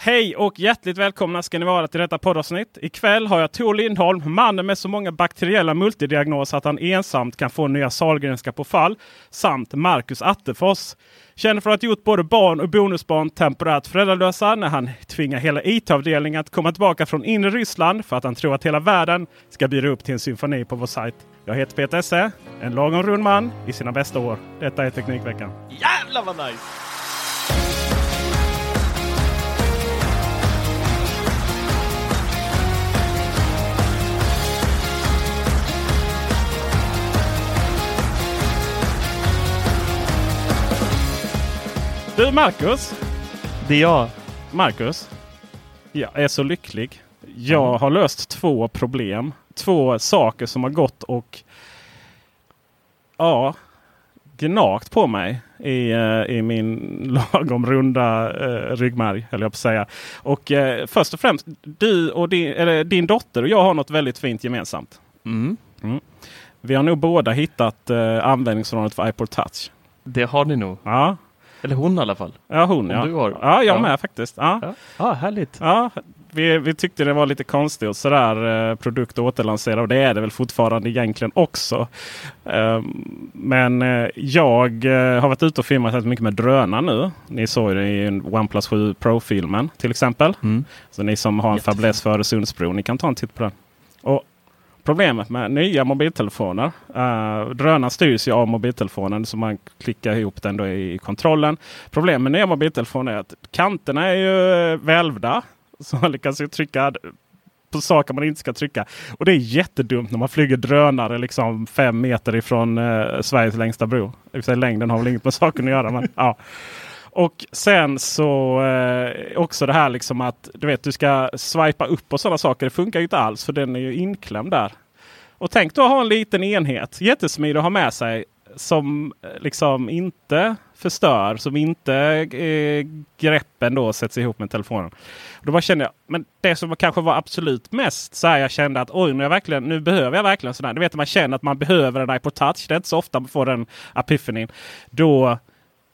Hej och hjärtligt välkomna ska ni vara till detta poddavsnitt. Ikväll har jag Tor Lindholm, mannen med så många bakteriella multidiagnoser att han ensamt kan få nya Sahlgrenska på fall. Samt Marcus Attefors. Känner för att ha gjort både barn och bonusbarn temporärt föräldralösa när han tvingar hela IT-avdelningen att komma tillbaka från inre Ryssland för att han tror att hela världen ska bjuda upp till en symfoni på vår sajt. Jag heter Peter Esse, en lagom rund man i sina bästa år. Detta är Teknikveckan. Jävlar vad nice! Du Marcus! Det är jag. Marcus, jag är så lycklig. Jag har löst två problem. Två saker som har gått och ja, gnagt på mig i, eh, i min lagom runda eh, ryggmärg. Höll jag på att säga. Och eh, först och främst, du och din, eller, din dotter och jag har något väldigt fint gemensamt. Mm. Vi har nog båda hittat eh, användningsområdet för iPod Touch. Det har ni nog. Ja, Eller hon i alla fall. ja hon Om ja. du har. Ja, jag Ja. med faktiskt. Ja. Ja, ah, härligt. Ja, vi, vi tyckte det var lite konstigt och sådär eh, produkt att återlansera och det är det väl fortfarande egentligen också. Ehm, men eh, jag eh, har varit ute och filmat rätt mycket med drönare nu. Ni såg det i OnePlus 7 Pro-filmen till exempel. Mm. Så ni som har en fäbless för Öresundsbron, ni kan ta en titt på den. Och Problemet med nya mobiltelefoner. Eh, uh, drönaren styrs ju av mobiltelefonen så man klickar ihop den då i, i kontrollen. Problemet med nya mobiltelefoner är att kanterna är ju välvda. Så man lyckas ju trycka på saker man inte ska trycka. Och det är jättedumt när man flyger drönare liksom fem meter ifrån uh, Sveriges längsta bro. I och för sig, längden har väl inget med saken att göra. Men, ja. Och sen så eh, också det här liksom att du vet du ska swipa upp och sådana saker. Det funkar ju inte alls för den är ju inklämd där. Och tänk då ha en liten enhet, jättesmidig att ha med sig, som eh, liksom inte förstör, som inte eh, greppen då sätts ihop med telefonen. Och då bara kände jag, men det som kanske var absolut mest så här jag kände att oj, nu, jag verkligen, nu behöver jag verkligen sådär. Du vet man känner att man behöver en iPod touch. Det är inte så ofta man får den epifanin. Då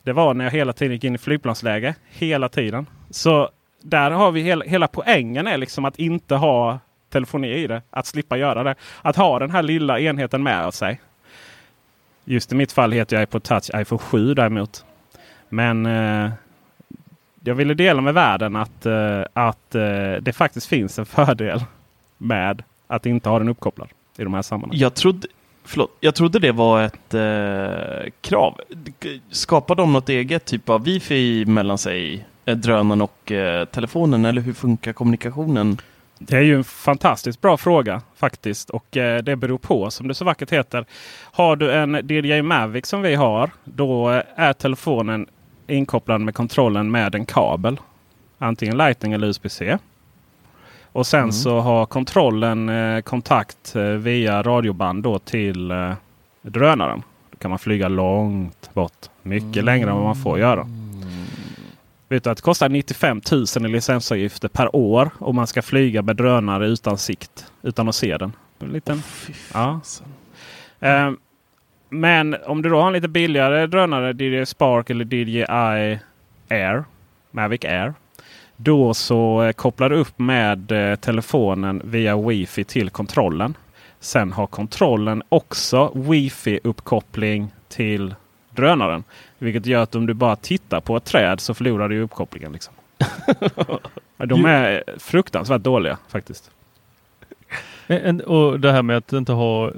det var när jag hela tiden gick in i flygplansläge. Hela tiden. Så där har vi hela, hela poängen är liksom att inte ha telefoni i det. Att slippa göra det. Att ha den här lilla enheten med sig. Just i mitt fall heter jag iPod Touch iPhone 7 däremot. Men eh, jag ville dela med världen att, eh, att eh, det faktiskt finns en fördel med att inte ha den uppkopplad i de här sammanhangen. Jag trodde, förlåt, jag trodde det var ett eh, krav. Skapar de något eget typ av wifi mellan sig, eh, drönaren och eh, telefonen? Eller hur funkar kommunikationen? Det är ju en fantastiskt bra fråga faktiskt. Och eh, det beror på som det så vackert heter. Har du en DJI Mavic som vi har. Då eh, är telefonen inkopplad med kontrollen med en kabel. Antingen Lightning eller USB-C. Och sen så har kontrollen eh, kontakt eh, via radioband då till eh, drönaren. Då kan man flyga långt bort. Mycket längre än vad man får göra. Vet du att det kostar 95 000 i licensavgifter per år om man ska flyga med drönare utan sikt. Utan att se den. En liten, ja. Eh, men om du då har en lite billigare drönare, DJI Spark eller DJI Air, Mavic Air. Då så eh, kopplar du upp med eh, telefonen via Wi-Fi till kontrollen. Sen har kontrollen också Wi-Fi-uppkoppling till drönaren. Vilket gör att om du bara tittar på ett träd så förlorar du uppkopplingen. Liksom. De är fruktansvärt dåliga faktiskt. Och det här med att inte ha eh,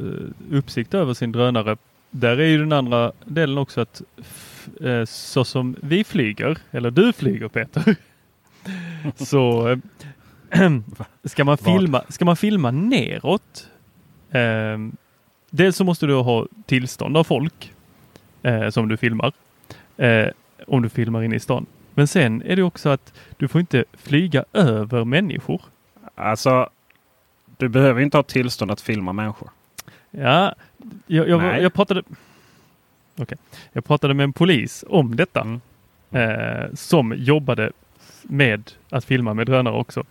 uppsikt över sin drönare. Där är ju den andra delen också att så som vi flyger, eller du flyger Peter, så äh, ska, man filma, ska man filma neråt. Eh, dels så måste du ha tillstånd av folk eh, som du filmar. Eh, om du filmar in i stan. Men sen är det också att du får inte flyga över människor. Alltså, du behöver inte ha tillstånd att filma människor. Ja, jag, jag, jag pratade okay. Jag pratade med en polis om detta. Mm. Eh, som jobbade med att filma med drönare också.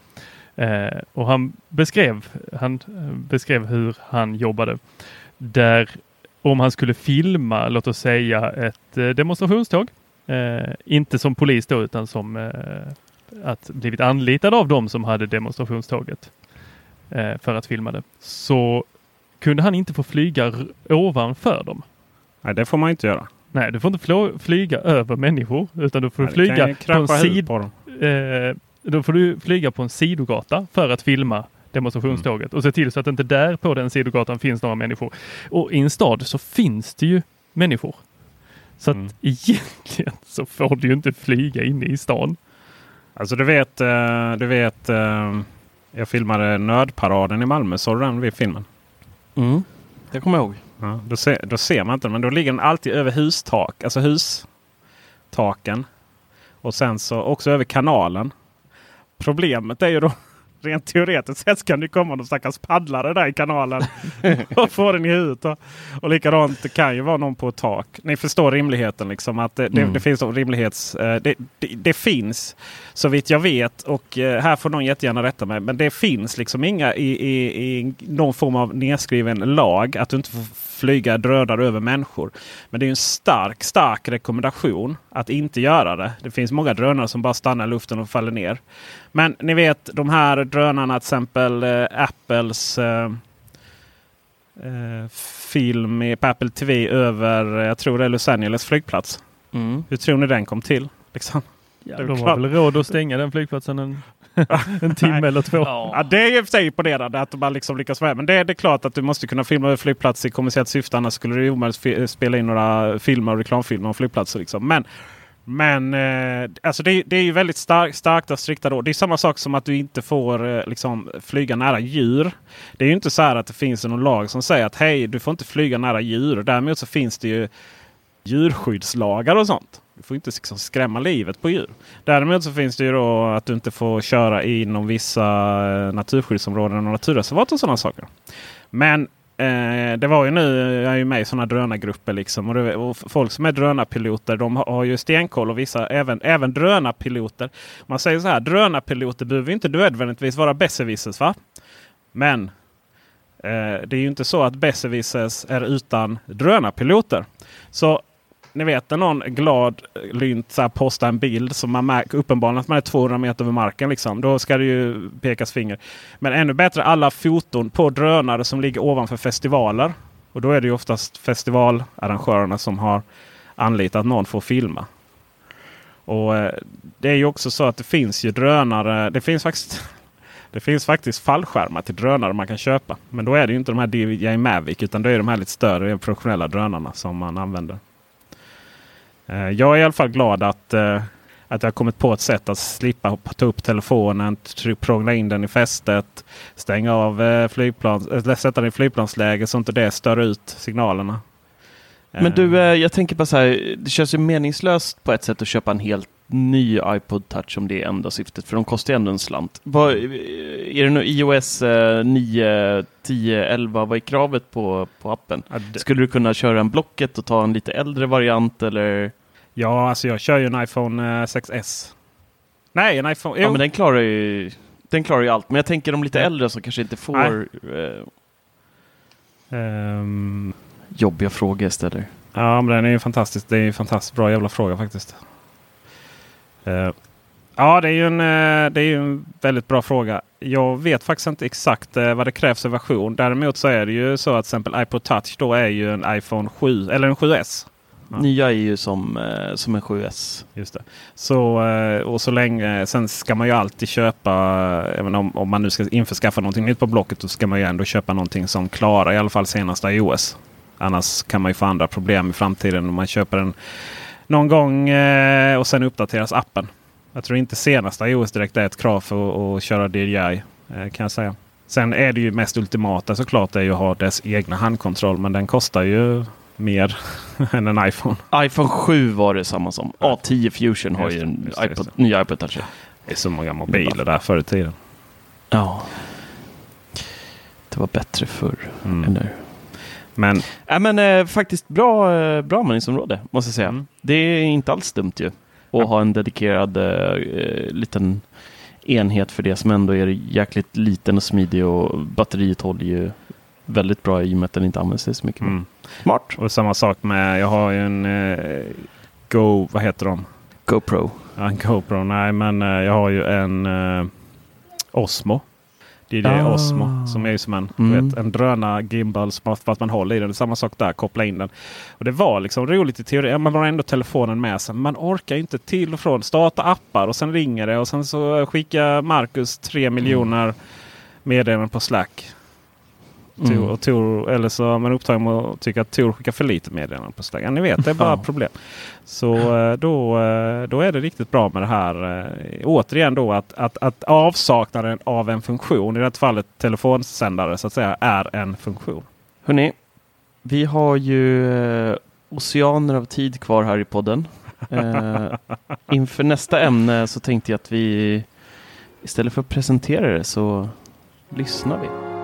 Eh, och han beskrev, han beskrev hur han jobbade. Där om han skulle filma, låt oss säga ett eh, demonstrationståg. Eh, inte som polis då utan som eh, att blivit anlitad av dem som hade demonstrationståget eh, för att filma det. Så kunde han inte få flyga ovanför dem. Nej, det får man inte göra. Nej, du får inte flyga över människor utan du får Nej, flyga på en sid på eh, Då får du flyga på en sidogata för att filma demonstrationståget mm. och se till så att det inte där på den sidogatan finns några människor. Och i en stad så finns det ju människor. Så att mm. egentligen så får du ju inte flyga inne i stan. Alltså du vet, eh, du vet eh, jag filmade Nödparaden i Malmö. Såg du den vid filmen? Mm, det kommer jag ihåg. Ja, då, ser, då ser man inte men då ligger den alltid över hustak. Alltså hustaken. Och sen så också över kanalen. Problemet är ju då rent teoretiskt sett kan det komma någon stackars paddlare där i kanalen och få den i huvudet. Och, och likadant det kan ju vara någon på ett tak. Ni förstår rimligheten liksom. att Det, mm. det, det finns rimlighets... Eh, det, det, det, finns så vitt jag vet och eh, här får någon jättegärna rätta mig. Men det finns liksom inga i, i, i någon form av nedskriven lag att du inte får flyga drönare över människor. Men det är en stark, stark rekommendation att inte göra det. Det finns många drönare som bara stannar i luften och faller ner. Men ni vet de här drönarna, till exempel eh, Apples eh, eh, film på Apple TV över, jag tror det är Los Angeles flygplats. Mm. Hur tror ni den kom till? Liksom? Ja, de har väl råd att stänga den flygplatsen en, en timme eller två. Ja. det är i och för sig imponerande att man liksom lyckas med. Men det, det är klart att du måste kunna filma över flygplatser i kommersiellt syfte. Annars skulle det omöjligt spela in några filmer och reklamfilmer om flygplatser. Liksom. Men men eh, alltså det, det, är ju väldigt stark, starkt och strikta då. Det är samma sak som att du inte får eh, liksom, flyga nära djur. Det är ju inte så att det finns någon lag som säger att hej, du får inte flyga nära djur. Däremot så finns det ju djurskyddslagar och sånt. Du får inte liksom skrämma livet på djur. Däremot så finns det ju då att du inte får köra inom vissa eh, naturskyddsområden och naturreservat och sådana saker. Men Eh, det var ju nu, jag är ju med i sådana drönargrupper liksom. Och, det, och folk som är drönarpiloter de har, har ju stenkoll och vissa även, även drönarpiloter. Man säger så här, drönarpiloter behöver inte nödvändigtvis vara besserwissers va? Men eh, det är ju inte så att besserwissers är utan drönarpiloter. Så ni vet när någon glad eh, lynt så här, postar en bild som man märker uppenbarligen att man är 200 meter över marken. Liksom. Då ska det ju pekas finger. Men ännu bättre alla foton på drönare som ligger ovanför festivaler. Och då är det ju oftast festivalarrangörerna som har anlitat någon för att filma. Och eh, Det är ju också så att det finns ju drönare. Det finns faktiskt det finns faktiskt fallskärmar till drönare man kan köpa. Men då är det inte de här DJI Mavic utan det är de här lite större professionella drönarna som man använder. Eh, jag är i alla fall glad att, eh, att jag kommit på ett sätt att slippa ta upp telefonen, prångla in den i fästet, stänga av eh, flygplans, eller sätta den i flygplansläge så inte det stör ut signalerna. Men du, jag tänker på så här, det känns ju meningslöst på ett sätt att köpa en helt ny iPod Touch om det är enda syftet, för de kostar ju ändå en slant. Vad, är det nu iOS 9, 10, 11, vad är kravet på, på appen? Ja, Skulle du kunna köra en Blocket och ta en lite äldre variant eller? Ja, alltså jag kör ju en iPhone 6S. Nej, en iPhone. Ja, men den klarar ju, den klarar ju allt. Men jag tänker de lite äldre som kanske inte får eh, um, jobbiga frågor istället. Ja, men den är ju fantastisk. Det är en fantastiskt bra jävla fråga faktiskt. Uh, ja, det är, ju en, uh, det är ju en väldigt bra fråga. Jag vet faktiskt inte exakt uh, vad det krävs för version. Däremot så är det ju så att till exempel iPod Touch då är ju en iPhone 7 eller en 7S. Ja. Nya är ju som, eh, som en 7S. Just det. Så, eh, och så länge, sen ska man ju alltid köpa, även om, om man nu ska införskaffa någonting nytt på Blocket, så ska man ju ändå köpa någonting som klarar i alla fall senaste iOS. Annars kan man ju få andra problem i framtiden om man köper den någon gång eh, och sen uppdateras appen. Jag tror inte senaste iOS direkt är ett krav för att köra DJI eh, kan jag säga. Sen är det ju mest ultimata såklart är ju att ha dess egna handkontroll. Men den kostar ju mer än en iPhone. iPhone 7 var det samma som. A10 Fusion har ju en iPod, ny iPod Touch. Det är så många mobiler där förr i tiden. Ja. Det var bättre förr. Mm. Eller? Men, äh, men eh, faktiskt bra, eh, bra användningsområde måste jag säga. Mm. Det är inte alls dumt ju. Att ja. ha en dedikerad eh, liten enhet för det som ändå är jäkligt liten och smidig och batteriet håller ju väldigt bra i och med att den inte används så mycket. Mm. Smart. Och samma sak med, jag har ju en eh, Go, vad heter de? GoPro. Ja, en GoPro, nej men eh, jag har ju en eh, Osmo. DJI ah. Osmo som är som en, mm. vet, en dröna gimbal för att man håller i den. Samma sak där, koppla in den. Och Det var liksom roligt i teorin. Man har ändå telefonen med sig. Man orkar inte till och från starta appar och sen ringer det och sen så skickar Marcus tre miljoner mm. meddelanden på Slack. Mm. och Tor, eller så är man upptagen med att tycka att Tor skickar för lite meddelanden på. Ja, ni vet, det är bara ja. problem. Så eh, då, eh, då är det riktigt bra med det här. Eh, återigen då att, att, att avsaknaden av en funktion, i det här fallet telefonsändare så att säga, är en funktion. Hörrni, vi har ju oceaner av tid kvar här i podden. eh, inför nästa ämne så tänkte jag att vi istället för att presentera det så lyssnar vi.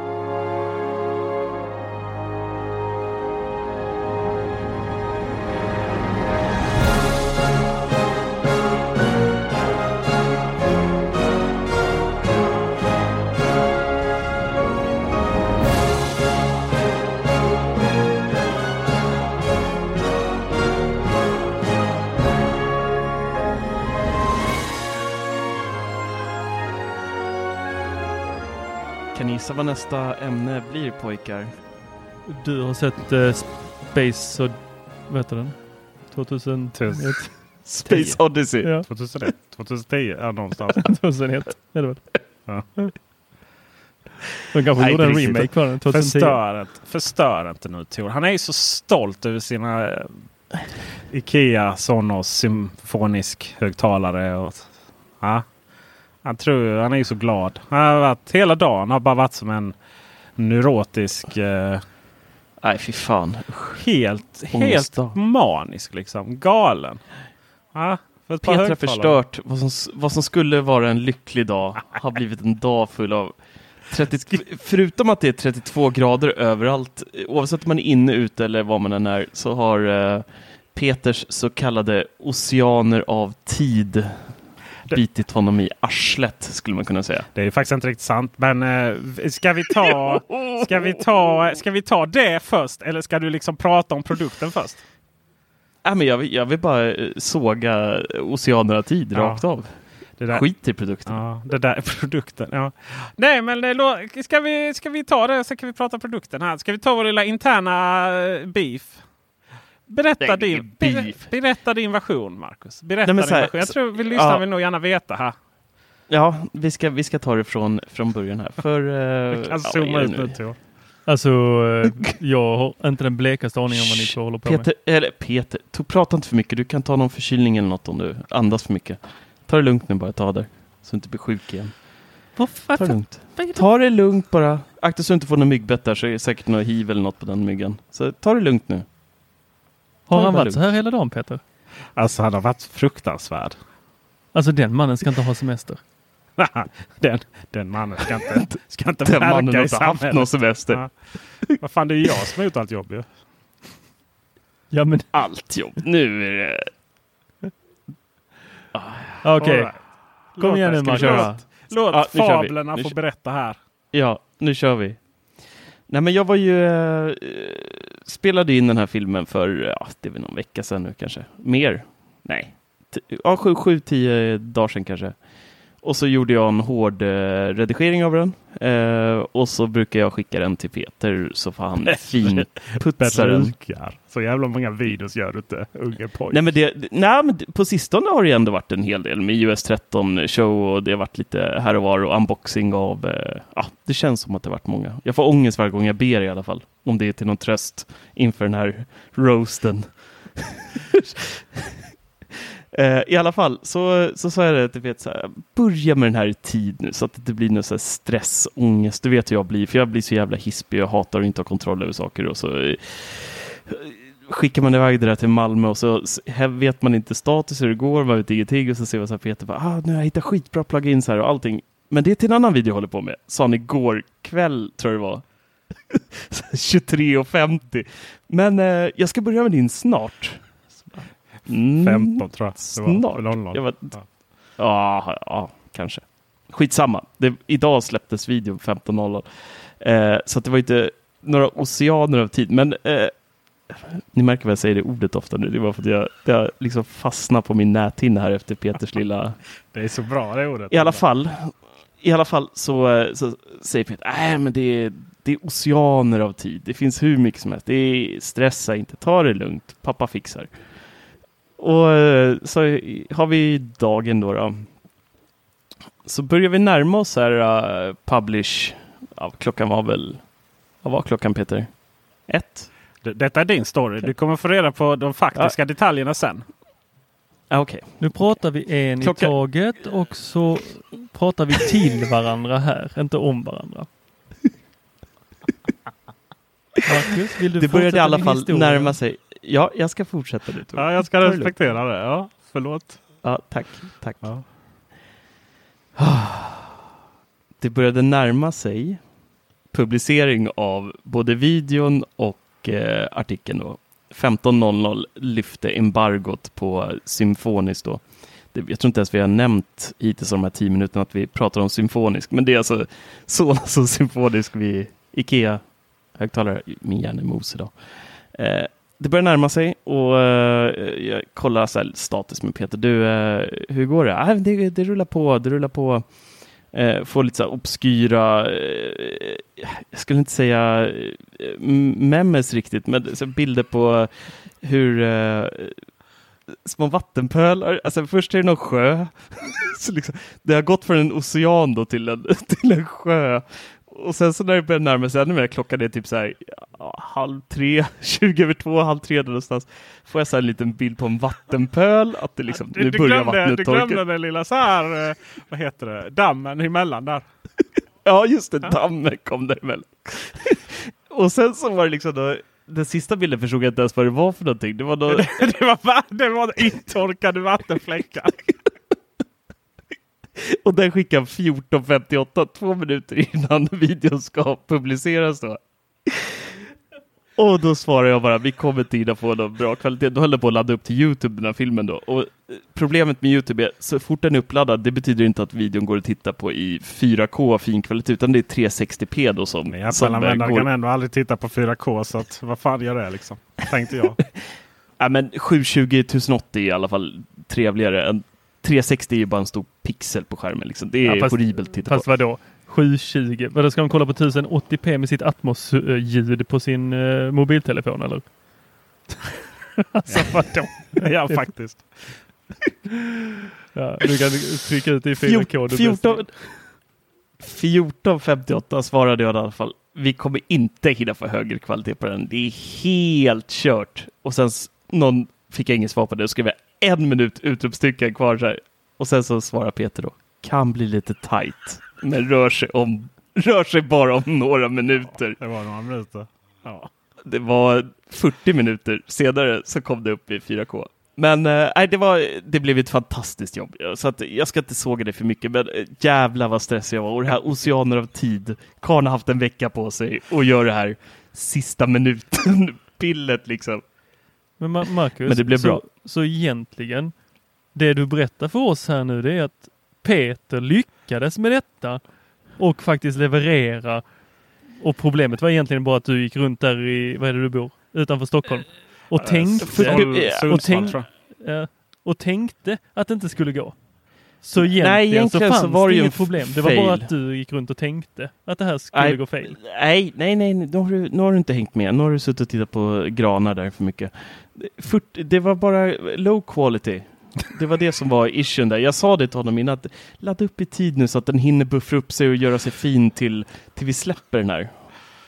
Gissa vad nästa ämne blir pojkar? Du har sett uh, Space och vad heter den? 2001? Space Odyssey. Ja. 2001, 2010, ja någonstans. 2001 är det väl? Ja. De kanske Nej, gjorde en remake på den 2010. Förstör, förstör inte nu Tor. Han är ju så stolt över sina uh, Ikea Sonos symfonisk högtalare. Och, ja. Han, tror, han är ju så glad. Han har varit, hela dagen har bara varit som en neurotisk... Eh, Nej fy fan. Helt, helt manisk liksom. Galen. Ja, för Petra har förstört vad som, vad som skulle vara en lycklig dag. Har blivit en dag full av 30, förutom att det är 32 grader överallt, oavsett om man är inne, ute eller var man än är, så har eh, Peters så kallade oceaner av tid bitit honom i arslet skulle man kunna säga. Det är faktiskt inte riktigt sant. Men äh, ska, vi ta, ska, vi ta, ska vi ta det först? Eller ska du liksom prata om produkten först? Äh, men jag, vill, jag vill bara eh, såga oceanerna tid ja. rakt av. Det där, Skit i produkten. Ja, det där är produkten. Ja. Nej, men eh, ska vi, ska vi ta det så kan vi prata produkten här. Ska vi ta vår lilla interna beef? Berätta din, berätta din version Marcus. Berätta Nej, din här, version. Jag tror vi lyssnar ja. vill nog gärna veta här. Ja, vi ska, vi ska ta det från, från början här. För, uh, kan zooma ut nu Tor. Alltså, uh, jag har inte den blekaste aning om vad ni två håller på Peter, med. Eller Peter, to, prata inte för mycket. Du kan ta någon förkylning eller något om du andas för mycket. Ta det lugnt nu bara ett tag där. Så du inte blir sjuk igen. Varför? Ta det lugnt. Ta det lugnt bara. Akta så du inte får någon myggbett där så är det säkert något hiv eller något på den myggan. Så ta det lugnt nu. Har han varit så här hela dagen Peter? Alltså han har varit fruktansvärd. Alltså den mannen ska inte ha semester. den, den mannen ska inte, ska inte den mannen har inte haft någon semester. Ja. Vad fan det är ju jag som har gjort allt jobb ju. Ja men allt jobb. Nu är det... Ah, Okej. Okay. Right. Kom igen nu Marcus. Låt ja, fablerna få berätta här. Ja, nu kör vi. Nej, men jag var ju äh, spelade in den här filmen för, ja, det är väl någon vecka sedan nu kanske. Mer? Nej, ja, sju, sju, tio dagar sedan kanske. Och så gjorde jag en hård eh, redigering av den. Eh, och så brukar jag skicka den till Peter så får han finputsa den. Så jävla många videos gör du inte, unge pojk. Nej men, det, nej men på sistone har det ändå varit en hel del med US 13 show och det har varit lite här och var och unboxing av, eh, ja det känns som att det har varit många. Jag får ångest varje gång jag ber i alla fall. Om det är till någon tröst inför den här roasten. Eh, I alla fall så, så sa jag det till Peter, så här, börja med den här i tid nu så att det inte blir någon så stress, ångest. Du vet hur jag blir, för jag blir så jävla hispig och hatar att inte ha kontroll över saker. Och så eh, skickar man iväg det där till Malmö och så vet man inte status hur det går, man vet ingenting och så ser man så här Peter, bara, ah, nu har jag hittat skitbra plugins här och allting. Men det är till en annan video jag håller på med, sa han igår kväll tror jag det var. 23.50. Men eh, jag ska börja med din snart. Mm. 15 tror jag. Snart. Jag vet, ja. Ja, ja, kanske. Skitsamma. Det, idag släpptes videon 15.00. Eh, så det var inte några oceaner av tid. Men eh, ni märker vad jag säger det ordet ofta nu. Det var för att jag, har liksom fastnat på min näthinna här efter Peters lilla... Det är så bra det ordet. I alla fall, i alla fall så, eh, så säger Peter, nej men det är, det är oceaner av tid. Det finns hur mycket som helst. Det är, stressa inte, ta det lugnt. Pappa fixar. Och eh, så har vi dagen då. då. Så börjar vi närma oss här uh, publish. Ja, klockan var väl, vad var klockan Peter? Ett? Detta är din story. Du kommer få reda på de faktiska ja. detaljerna sen. Ah, okay. Nu pratar vi en Klocka... i taget och så pratar vi till varandra här, inte om varandra. Marcus, vill du det började i alla fall närma sig. Ja, jag ska fortsätta nu. Ja, jag ska respektera det. Ja, förlåt. Ja, tack. tack. Ja. Det började närma sig publicering av både videon och eh, artikeln. 15.00 lyfte embargot på Symfonisk då. Det, jag tror inte ens vi har nämnt hittills de här tio minuterna att vi pratar om symfonisk, men det är alltså så som symfonisk vid Ikea högtalare. Min hjärna är mos idag. Eh, det börjar närma sig och uh, jag kollar så status med Peter. Du, uh, hur går det? Ah, det? Det rullar på, det rullar på. Uh, får lite så obskyra, uh, jag skulle inte säga memes riktigt, men så bilder på hur små vattenpölar. Alltså först är det någon sjö. så liksom, det har gått från en ocean då till en, till en sjö och sen så när det börjar närma sig ännu mer, klockan är typ så här ja, halv tre, tjugo över två, halv tre någonstans. Får jag så här en liten bild på en vattenpöl, att det liksom, du, nu börjar glömde, vattnet Du glömde den lilla så här, eh, vad heter det, dammen emellan där. ja, just det, dammen kom däremellan. och sen så var det liksom då, den sista bilden förstod jag inte ens vad det var för någonting. Det var, då... det, var, det var intorkade vattenfläckar. Och den skickar 14.58, två minuter innan videon ska publiceras. Då. Och då svarar jag bara, vi kommer inte hinna få någon bra kvalitet. Då höll jag på att ladda upp till Youtube den här filmen då. Och problemet med Youtube är, så fort den är uppladdad, det betyder inte att videon går att titta på i 4K fin kvalitet, utan det är 360p då som... Men Apple-användare går... kan ändå aldrig titta på 4K, så att, vad fan gör det liksom? Tänkte jag. ja, men 720 1080 är i alla fall trevligare än 360 är ju bara en stor pixel på skärmen. Liksom. Det är ja, fast, horribelt att titta fast på. vadå? 720? Vadå, ska de kolla på 1080p med sitt Atmos-ljud på sin uh, mobiltelefon eller? alltså vadå? ja, faktiskt. ja, du kan trycka ut i 4K. 14, 1458 svarade jag i alla fall. Vi kommer inte hinna få högre kvalitet på den. Det är helt kört. Och sen någon fick jag inget svar på det. Då skrev jag en minut utropstecken kvar så här. Och sen så svarar Peter då. Kan bli lite tight, men rör sig, om, rör sig bara om några minuter. Det var några minuter. Ja. Det var 40 minuter senare så kom det upp i 4K. Men äh, det, var, det blev ett fantastiskt jobb. Så att jag ska inte såga det för mycket, men äh, jävlar vad stressig jag var. Och det här oceaner av tid. Karn har haft en vecka på sig och gör det här sista minuten pillet liksom. Men Marcus, Men det blev så, bra. så egentligen, det du berättar för oss här nu det är att Peter lyckades med detta och faktiskt leverera. Och problemet var egentligen bara att du gick runt där i, vad är det du bor? Utanför Stockholm. Och tänkte, och, tänk, och tänkte att det inte skulle gå. Så egentligen, nej, egentligen så fanns så var det inget problem. Det var bara att du gick runt och tänkte att det här skulle nej, gå fel. Nej, nej, nej, nu har, du, nu har du inte hängt med. Nu har du suttit och tittat på granar där för mycket. För, det var bara low quality. Det var det som var issuen där. Jag sa det till honom innan, att ladda upp i tid nu så att den hinner buffra upp sig och göra sig fin till, till vi släpper den här.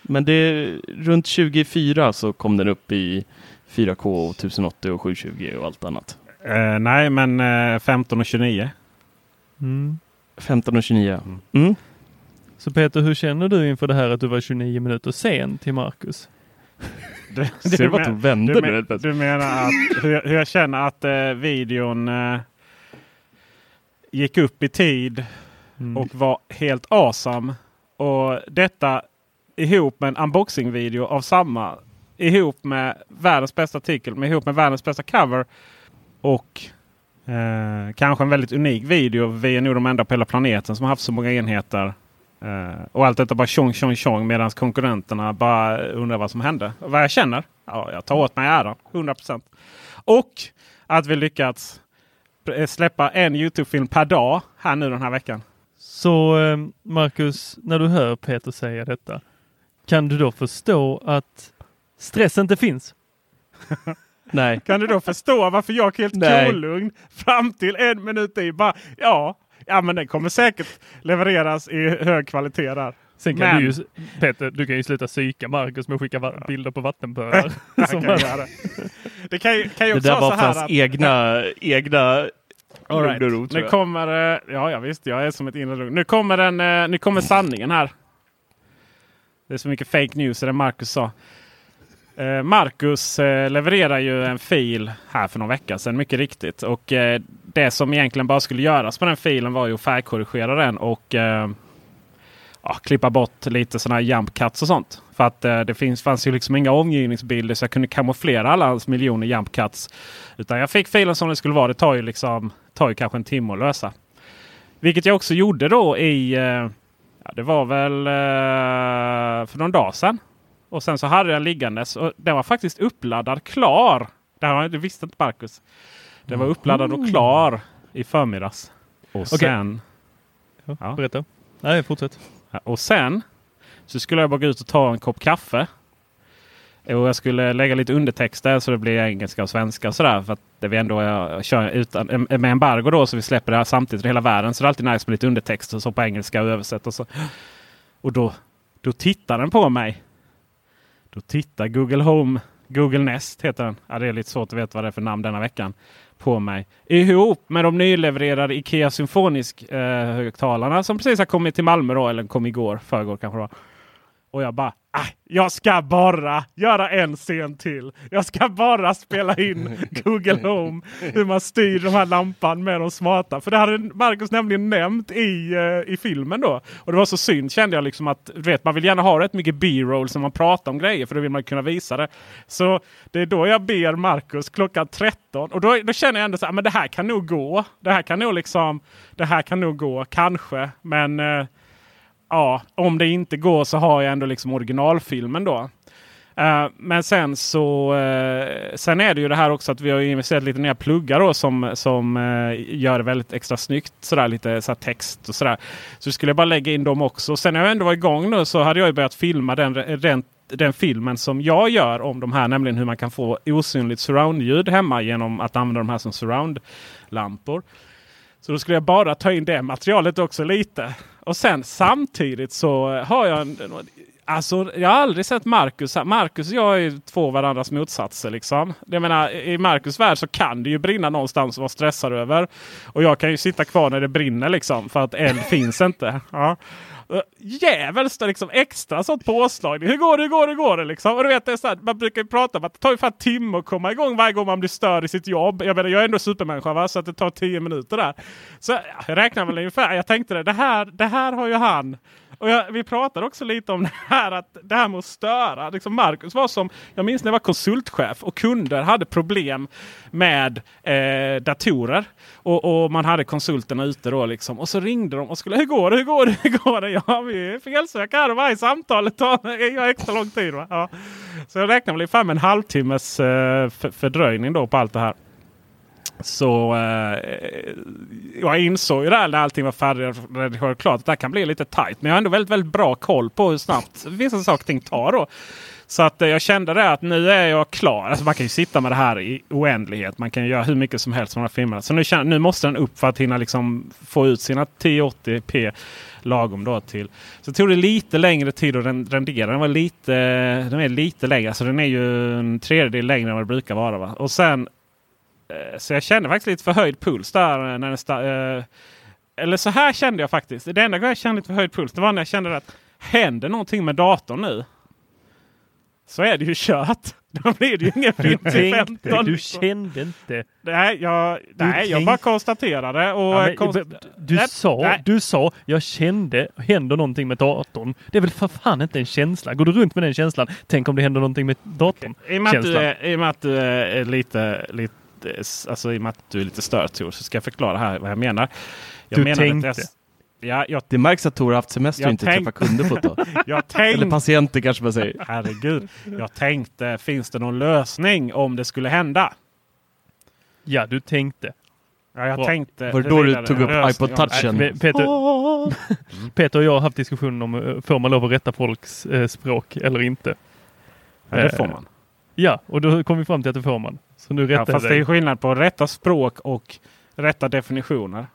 Men det, runt 24 så kom den upp i 4K, 1080 och 720 och allt annat. Uh, nej, men uh, 15 och 29. Mm. 15 och 29. Mm. mm. Så Peter, hur känner du inför det här att du var 29 minuter sen till Marcus? Du, du, men, vände du, men, du menar att hur, hur jag känner att eh, videon eh, gick upp i tid mm. och var helt awesome. Och detta ihop med en unboxing-video av samma. Ihop med världens bästa artikel, med ihop med världens bästa cover. Och eh, kanske en väldigt unik video. Vi är nog de enda på hela planeten som har haft så många enheter Uh, och allt detta bara tjong tjong tjong medan konkurrenterna bara undrar vad som hände. Vad jag känner? Ja, jag tar åt mig äran. 100%. Och att vi lyckats släppa en Youtube-film per dag här nu den här veckan. Så eh, Marcus, när du hör Peter säga detta, kan du då förstå att stress inte finns? Nej. Kan du då förstå varför jag är helt kolugn fram till en minut i bara ja, Ja men den kommer säkert levereras i hög kvalitet där. Sen kan men... du ju, Peter, du kan ju sluta psyka Marcus med att skicka ja. bilder på vattenpölar. kan det kan ju, kan ju också det där var för hans egna, egna All right. ro, nu kommer, ja, ja visst, jag är som ett inre Nu kommer, den, eh, nu kommer sanningen här. Det är så mycket fake news i det Marcus sa. Eh, Marcus eh, levererar ju en fil här för någon vecka sedan mycket riktigt. Och eh, det som egentligen bara skulle göras på den filen var ju att färgkorrigera den och ja, klippa bort lite sådana här jump cuts och sånt. För att det finns, fanns ju liksom inga omgivningsbilder så jag kunde kamouflera alla hans miljoner jump cuts. Utan jag fick filen som det skulle vara. Det tar ju, liksom, tar ju kanske en timme att lösa. Vilket jag också gjorde då i, ja, det var väl för någon dag sedan. Och sen så hade jag liggandes och den var faktiskt uppladdad klar. Det, här, det visste inte Marcus. Den var uppladdad och klar i förmiddags. Och sen... Ja, ja. Berätta. Nej, fortsätt. Och sen så skulle jag bara gå ut och ta en kopp kaffe. Och jag skulle lägga lite undertexter så det blir engelska och svenska och sådär. För att det vi ändå jag kör utan, med embargo då så vi släpper det här samtidigt i hela världen. Så det är alltid nice med lite undertexter så på engelska och översätt. Och, så. och då, då tittar den på mig då tittar Google Home, Google Nest heter den. Ja, det är lite svårt att veta vad det är för namn denna veckan. På mig. Ihop med de nylevererade Ikea Symfonisk eh, högtalarna som precis har kommit till Malmö då. Eller kom igår, förrgår kanske då. Och jag bara Ah, jag ska bara göra en scen till. Jag ska bara spela in Google Home. Hur man styr de här lampan med de smarta. För det hade Marcus nämligen nämnt i, uh, i filmen då. Och det var så synd kände jag liksom att vet, man vill gärna ha rätt mycket B-roll som man pratar om grejer. För då vill man kunna visa det. Så det är då jag ber Marcus klockan 13. Och då, då känner jag ändå så här, men det här kan nog gå. Det här kan nog liksom, det här kan nog gå kanske. Men uh, ja, om det inte går så har jag ändå liksom originalfilmen då. Uh, men sen så uh, sen är det ju det här också att vi har investerat lite nya pluggar då som, som uh, gör det väldigt extra snyggt. Sådär, lite sådär text och sådär. Så skulle jag bara lägga in dem också. Sen när jag ändå var igång nu så hade jag börjat filma den, den, den filmen som jag gör om de här. Nämligen hur man kan få osynligt surroundljud hemma genom att använda de här som surroundlampor. Så då skulle jag bara ta in det materialet också lite. Och sen samtidigt så har jag en, Alltså, jag har aldrig sett Marcus. Marcus och jag är två varandras motsatser. Liksom. Jag menar, I Marcus värld så kan det ju brinna någonstans och vara stressad över. Och jag kan ju sitta kvar när det brinner liksom. För att eld finns inte. Ja. Eh, Djävulskt liksom extra sånt påslag. Hur går det, hur går det, hur går det liksom? Och du vet, det är så här, man brukar ju prata om att det tar ungefär en timme att komma igång varje gång man blir störd i sitt jobb. Jag menar, jag är ändå supermänniska va? så att det tar tio minuter där. Så jag räknar väl ungefär. Jag tänkte det, det här, det här har ju han och jag, vi pratade också lite om det här, att det här med att störa. Liksom Marcus var som, jag minns när jag var konsultchef och kunder hade problem med eh, datorer. Och, och, man hade konsulterna ute då liksom. Och så ringde de och skulle, hur går det, hur går det, hur går det? Ja, vi felsöker här och varje samtal tar extra lång tid. Va? Ja. Så jag räknar väl ungefär med en halvtimmes eh, fördröjning då på allt det här. Så eh, jag insåg ju där när allting var färdigredigerat klart att det här kan bli lite tight. Men jag har ändå väldigt, väldigt bra koll på hur snabbt vissa saker ting tar. Då. Så att eh, jag kände det att nu är jag klar. Alltså man kan ju sitta med det här i oändlighet. Man kan göra hur mycket som helst med de här filmerna. Så nu, känner, nu måste den upp för att hinna liksom få ut sina 1080p lagom då till. Så tog det lite längre tid att rendera. Den var lite, den är lite längre. Alltså den är ju en tredjedel längre än vad det brukar vara. Va? Och sen så jag kände faktiskt lite förhöjd puls där. När den eh, eller så här kände jag faktiskt. Det enda gången jag kände lite förhöjd puls det var när jag kände att händer någonting med datorn nu. Så är det ju kört. Då blir det ju ingen film till 15. Du kände inte. Nej, jag, nej, jag bara konstaterade. Och ja, men, konst du, nej, sa, nej. du sa, jag kände, händer någonting med datorn. Det är väl för fan inte en känsla. Går du runt med den känslan, tänk om det händer någonting med datorn. I och med, att du, är, i och med att du är lite, lite alltså i och med att du är lite störd Tor, så ska jag förklara här vad jag menar. Jag du tänkte? Jag, ja, jag, det märks att Tor har haft semester och inte tänk, träffat kunder på ett tag. Eller patienter kanske man säger. Herregud. Jag tänkte, finns det någon lösning om det skulle hända? Ja, du tänkte. Ja, jag Bra. tänkte. Var det då du tog upp iPod touchen? Nej, Peter, Peter och jag har haft diskussionen om eh, får man lov att rätta folks eh, språk eller inte? Ja, det får man. Ja, och då kom vi fram till att det får man. Så nu ja, fast det är skillnad på rätta språk och rätta definitioner.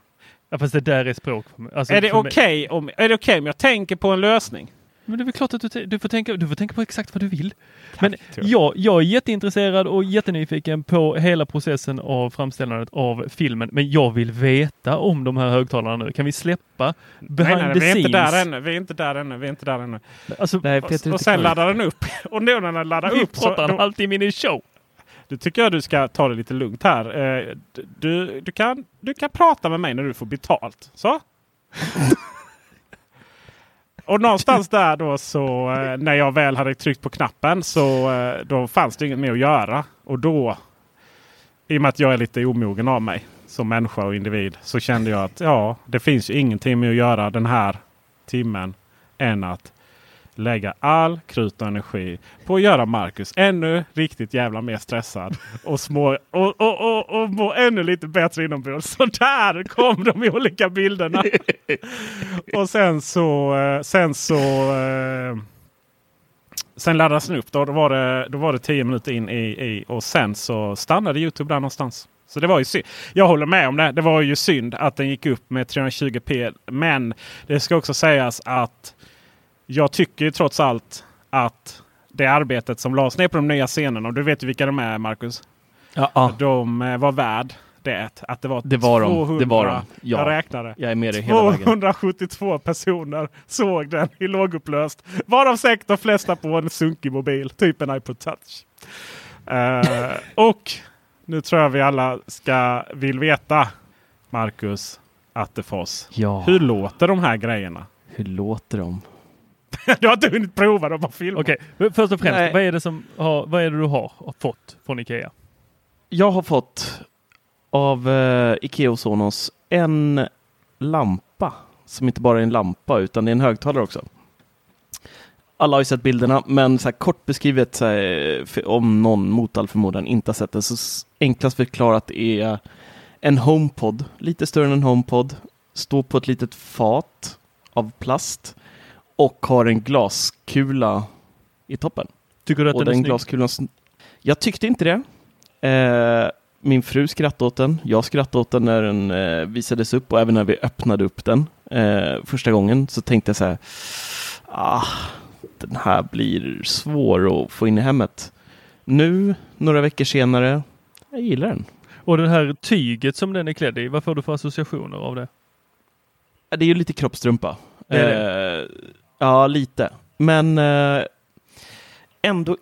Ja, fast det där är språk. Alltså, är det okej okay om, okay om jag tänker på en lösning? Men det är väl klart att du, du, får tänka, du får tänka på exakt vad du vill. Men jag, jag är jätteintresserad och jättenyfiken på hela processen av framställandet av filmen. Men jag vill veta om de här högtalarna nu. Kan vi släppa behind nej, nej, the vi är Inte där ännu. Vi är inte där ännu. Vi är inte där ännu. Alltså, nej, och, och sen laddar den upp. Och nu när den laddar vi upp. Vi pratar en halvtimme in i show. Du tycker jag du ska ta det lite lugnt här. Eh, du, du, kan, du kan prata med mig när du får betalt. Så? Och någonstans där då så eh, när jag väl hade tryckt på knappen så eh, då fanns det inget mer att göra. Och då, i och med att jag är lite omogen av mig som människa och individ, så kände jag att ja, det finns ju ingenting med att göra den här timmen än att lägga all krut och energi på att göra Marcus ännu riktigt jävla mer stressad. Och, små, och, och, och, och må ännu lite bättre inombords. Så där kom de olika bilderna. och sen så, eh, sen så eh, Sen laddades den upp. Då, då, var det, då var det tio minuter in i, i och sen så stannade Youtube där någonstans. Så det var ju synd. Jag håller med om det. Det var ju synd att den gick upp med 320p. Men det ska också sägas att jag tycker trots allt att det arbetet som lades ner på de nya scenerna. Och du vet ju vilka de är Marcus. Ja, ja. De eh, var värd det. Att det var, det var 200, de. Det var de. Ja. Jag räknade. Jag är med dig hela 272 vägen. personer såg den i lågupplöst. Varav säkert de flesta på en sunkig mobil. Typ en iPod touch. uh, och nu tror jag vi alla ska vill veta Marcus Attefors. Ja. Hur låter de här grejerna? Hur låter de? du har inte hunnit prova dem på film. Okej, okay. först och främst, vad är, det som har, vad är det du har fått från Ikea? Jag har fått av uh, Ikea och Sonos en lampa som inte bara är en lampa utan det är en högtalare också. Alla har ju sett bilderna, men så kort beskrivet så här, om någon mot all förmodan inte har sett det, så enklast förklarat är en HomePod, lite större än en HomePod, står på ett litet fat av plast och har en glaskula i toppen. Tycker du att och den, är glaskulan... Jag tyckte inte det. Eh, min fru skrattade åt den. Jag skrattade åt den när den eh, visades upp och även när vi öppnade upp den eh, första gången så tänkte jag så här. Ah, den här blir svår att få in i hemmet. Nu, några veckor senare, jag gillar den. Och det här tyget som den är klädd i, vad får du för associationer av det? Det är ju lite kroppstrumpa. Det är Eh, ja, lite. Men eh, ändå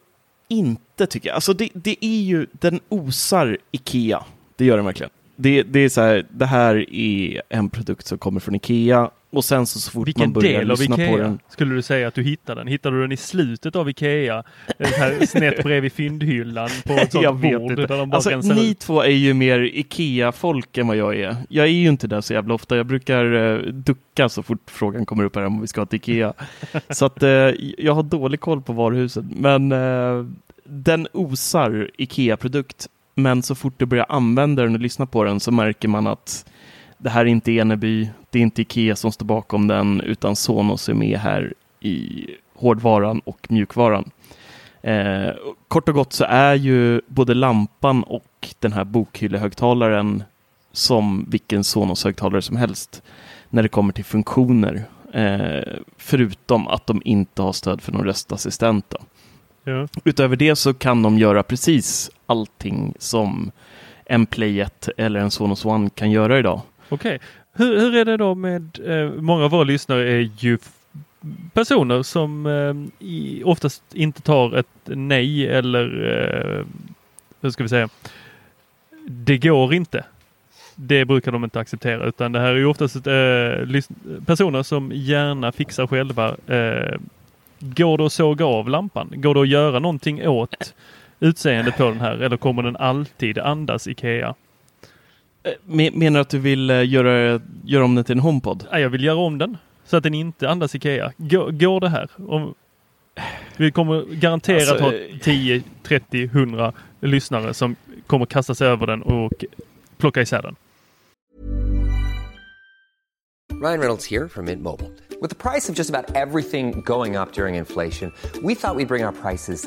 inte tycker jag. Alltså det, det är ju, den osar Ikea. Det gör den verkligen. Det, det är så här, det här är en produkt som kommer från Ikea och sen så, så fort Vilken man börjar del av lyssna Ikea på den. skulle du säga att du hittade den? Hittade du den i slutet av Ikea? Eh, Här snett bredvid fyndhyllan på ett sånt Jag vet bord inte. Alltså, ni ut? två är ju mer Ikea-folk än vad jag är. Jag är ju inte där så jävla ofta. Jag brukar eh, ducka så fort frågan kommer upp här om vi ska till Ikea. så att eh, jag har dålig koll på varuhuset. Men eh, den osar Ikea-produkt. Men så fort du börjar använda den och lyssna på den så märker man att det här är inte Eneby, det är inte Ikea som står bakom den, utan Sonos är med här i hårdvaran och mjukvaran. Eh, kort och gott så är ju både lampan och den här bokhyllehögtalaren som vilken Sonos-högtalare som helst när det kommer till funktioner. Eh, förutom att de inte har stöd för någon röstassistent. Ja. Utöver det så kan de göra precis allting som en Play 1 eller en Sonos One kan göra idag. Okej. Hur, hur är det då med, eh, många av våra lyssnare är ju personer som eh, i, oftast inte tar ett nej eller eh, hur ska vi säga? Det går inte. Det brukar de inte acceptera utan det här är ju oftast eh, personer som gärna fixar själva. Eh, går det att såga av lampan? Går det att göra någonting åt utseendet på den här eller kommer den alltid andas Ikea? Eh, me- Menar du att du vill eh, göra, göra om den till en HomePod? Nej, jag vill göra om den så att den inte andas Ikea. Går, går det här? Om, vi kommer garanterat Alltså, ha eh, 10, 30, 100 lyssnare som kommer kasta sig över den och plocka isär den. Ryan Reynolds here from Mint Mobile. With the price of just about everything going up during inflation, we thought we'd bring our prices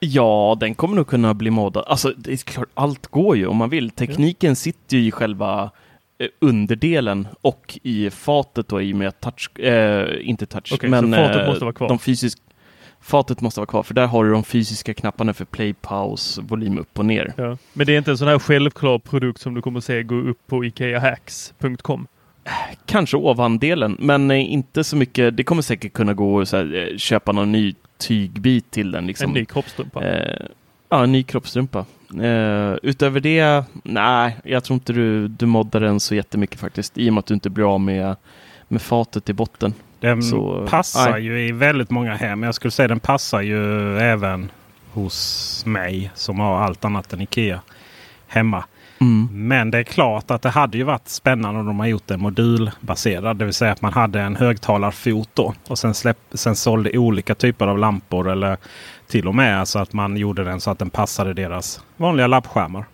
Ja, den kommer nog kunna bli moddad. Alltså, det är klart, allt går ju om man vill. Tekniken sitter ju i själva eh, underdelen och i fatet då i och med att touch, eh, inte touch, Okej, men så fatet eh, måste vara kvar. de fysisk, fatet måste vara kvar för där har du de fysiska knapparna för play, paus, volym upp och ner. Ja. Men det är inte en sån här självklar produkt som du kommer se gå upp på ikeahacks.com. Kanske ovandelen, men eh, inte så mycket. Det kommer säkert kunna gå att eh, köpa någon ny tygbit till den. Liksom. En ny kroppstrumpa? Eh, ja, en ny kroppstrumpa. Eh, utöver det, nej, jag tror inte du, du moddar den så jättemycket faktiskt. I och med att du inte blir av med, med fatet i botten. Den Så, passar nej. ju i väldigt många hem. Jag skulle säga den passar ju även hos mig som har allt annat än Ikea hemma. Mm. Men det är klart att det hade ju varit spännande om de har gjort en modulbaserad. Det vill säga att man hade en högtalarfot då. Och sen, släpp, sen sålde olika typer av lampor. Eller till och med alltså att man gjorde den så att den passade deras vanliga lappskärmar.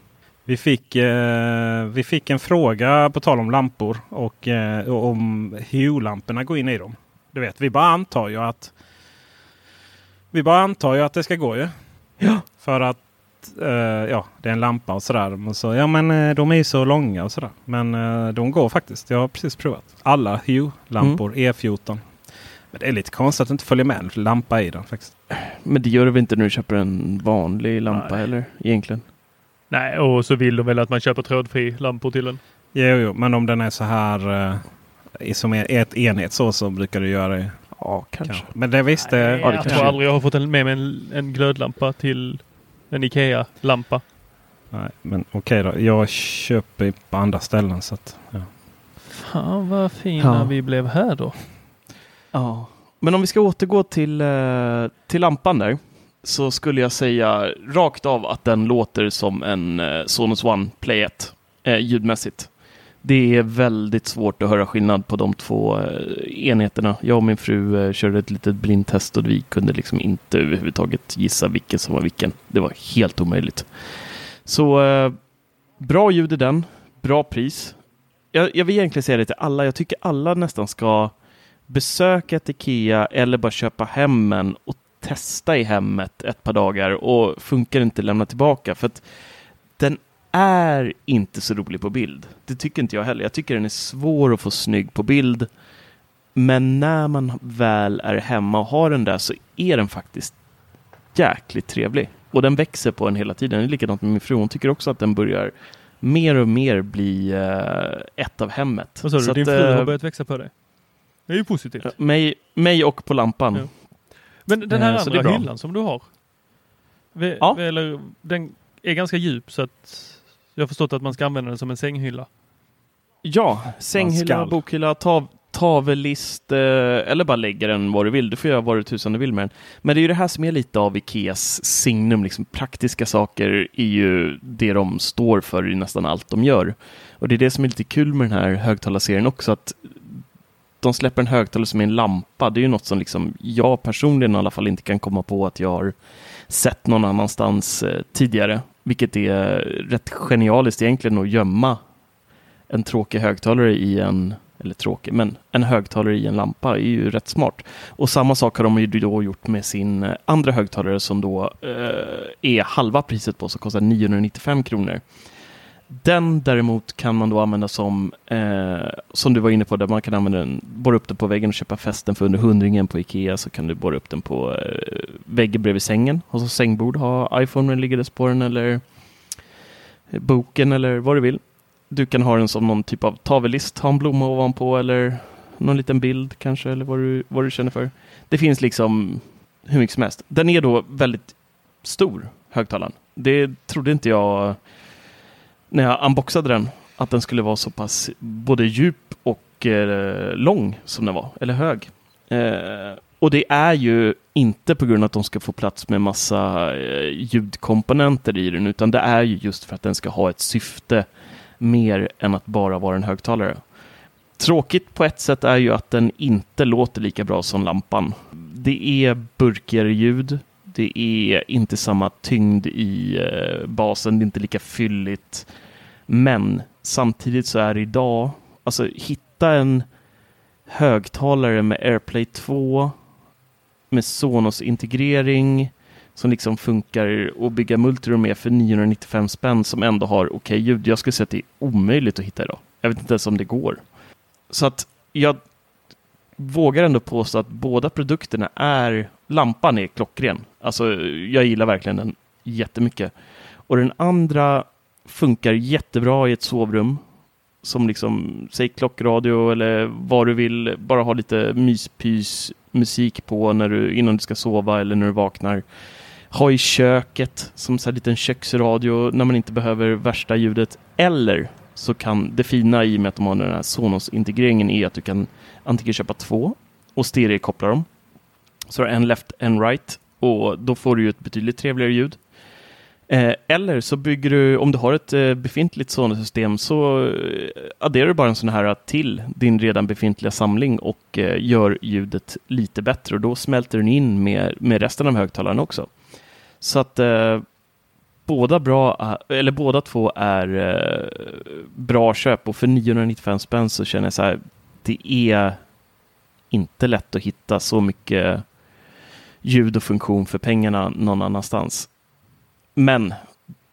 Vi fick, eh, vi fick en fråga på tal om lampor och eh, om Hue-lamporna går in i dem. Du vet, vi bara antar ju att vi bara antar ju att det ska gå ju. Ja. För att eh, ja, det är en lampa och sådär. Och så, ja men eh, de är ju så långa och sådär. Men eh, de går faktiskt. Jag har precis provat. Alla Hue-lampor E14. Men det är lite konstigt att inte följer med en lampa i den faktiskt. Men det gör det väl inte när du köper en vanlig lampa Nej. heller egentligen? Nej, och så vill de väl att man köper trådfri lampor till den. Jo, jo, men om den är så här eh, i- som är ett enhet så, så brukar du göra det. Ja, kanske. kanske. Men det visste Nej, det jag kanske. tror aldrig jag har fått en, med mig en, en glödlampa till en Ikea-lampa. Nej, men okej då. Jag köper på andra ställen. Så att, ja. Fan vad fina Ja. vi blev här då. Ja. Men om vi ska återgå till, eh, till lampan där. Så skulle jag säga rakt av att den låter som en eh, Sonos One Play 1 eh, ljudmässigt. Det är väldigt svårt att höra skillnad på de två eh, enheterna. Jag och min fru eh, körde ett litet blindtest och vi kunde liksom inte överhuvudtaget gissa vilken som var vilken. Det var helt omöjligt. Så eh, bra ljud i den, bra pris. Jag, jag vill egentligen säga det till alla. Jag tycker alla nästan ska besöka ett Ikea eller bara köpa hem en och testa i hemmet ett par dagar och funkar inte lämna tillbaka. För att den är inte så rolig på bild. Det tycker inte jag heller. Jag tycker den är svår att få snygg på bild. Men när man väl är hemma och har den där så är den faktiskt jäkligt trevlig. Och den växer på en hela tiden. Det är likadant med min fru. Hon tycker också att den börjar mer och mer bli eh, ett av hemmet. Vad sa du? Så Din att, fru har eh, börjat växa på dig? Det är ju positivt. mig, mig och på lampan. Ja. Men den här är andra hyllan som du har. Ja. Eller, den är ganska djup så att jag har förstått att man ska använda den som en sänghylla. Ja, sänghylla, bokhylla, tav, tavellist eh, eller bara lägga den var du vill. Du får göra vad du tusan du vill med den. Men det är ju det här som är lite av Ikeas signum. Liksom, praktiska saker är ju det de står för i nästan allt de gör. Och det är det som är lite kul med den här högtalarserien också. att de släpper en högtalare som är en lampa. Det är ju något som liksom jag personligen i alla fall inte kan komma på att jag har sett någon annanstans eh, tidigare. Vilket är rätt genialiskt egentligen att gömma en tråkig högtalare i en, eller tråkig, men en högtalare i en lampa är ju rätt smart. Och samma sak har de ju då gjort med sin eh, andra högtalare som då eh, är halva priset på, som kostar 995 kronor. Den däremot kan man då använda som, eh, som du var inne på, där man kan använda den, borra upp den på väggen och köpa fästen för under hundringen på Ikea så kan du borra upp den på eh, väggen bredvid sängen. Och så sängbord, ha iPhone liggandes på den eller eh, boken eller vad du vill. Du kan ha den som någon typ av tavellist, ha en blomma ovanpå eller någon liten bild kanske eller vad du, vad du känner för. Det finns liksom hur mycket som helst. Den är då väldigt stor, högtalaren. Det trodde inte jag när jag unboxade den, att den skulle vara så pass både djup och eh, lång som den var, eller hög. Eh, och det är ju inte på grund av att de ska få plats med massa eh, ljudkomponenter i den, utan det är ju just för att den ska ha ett syfte mer än att bara vara en högtalare. Tråkigt på ett sätt är ju att den inte låter lika bra som lampan. Det är burkigare ljud. Det är inte samma tyngd i eh, basen. Det är inte lika fylligt. Men samtidigt så är det idag, alltså hitta en högtalare med AirPlay 2 med Sonos-integrering som liksom funkar att bygga multiroom med för 995 spänn som ändå har okej ljud. Jag skulle säga att det är omöjligt att hitta idag. Jag vet inte ens om det går. Så att jag vågar ändå påstå att båda produkterna är, lampan är klockren. Alltså jag gillar verkligen den jättemycket. Och den andra funkar jättebra i ett sovrum. som liksom, säg klockradio eller vad du vill, bara ha lite myspys musik på när du, innan du ska sova eller när du vaknar. Ha i köket som så här liten köksradio när man inte behöver värsta ljudet. Eller så kan det fina i och med att de har den här Sonos-integreringen är att du kan antingen köpa två och stereokoppla dem. Så har du en left, en right och då får du ju ett betydligt trevligare ljud. Eh, eller så bygger du, om du har ett eh, befintligt Sonos-system så eh, adderar du bara en sån här till din redan befintliga samling och gör ljudet lite bättre och då smälter den in med, med resten av högtalarna också. Så att båda, bra, eller båda två är bra köp och för 995 spänn så känner jag så här, det är inte lätt att hitta så mycket ljud och funktion för pengarna någon annanstans. Men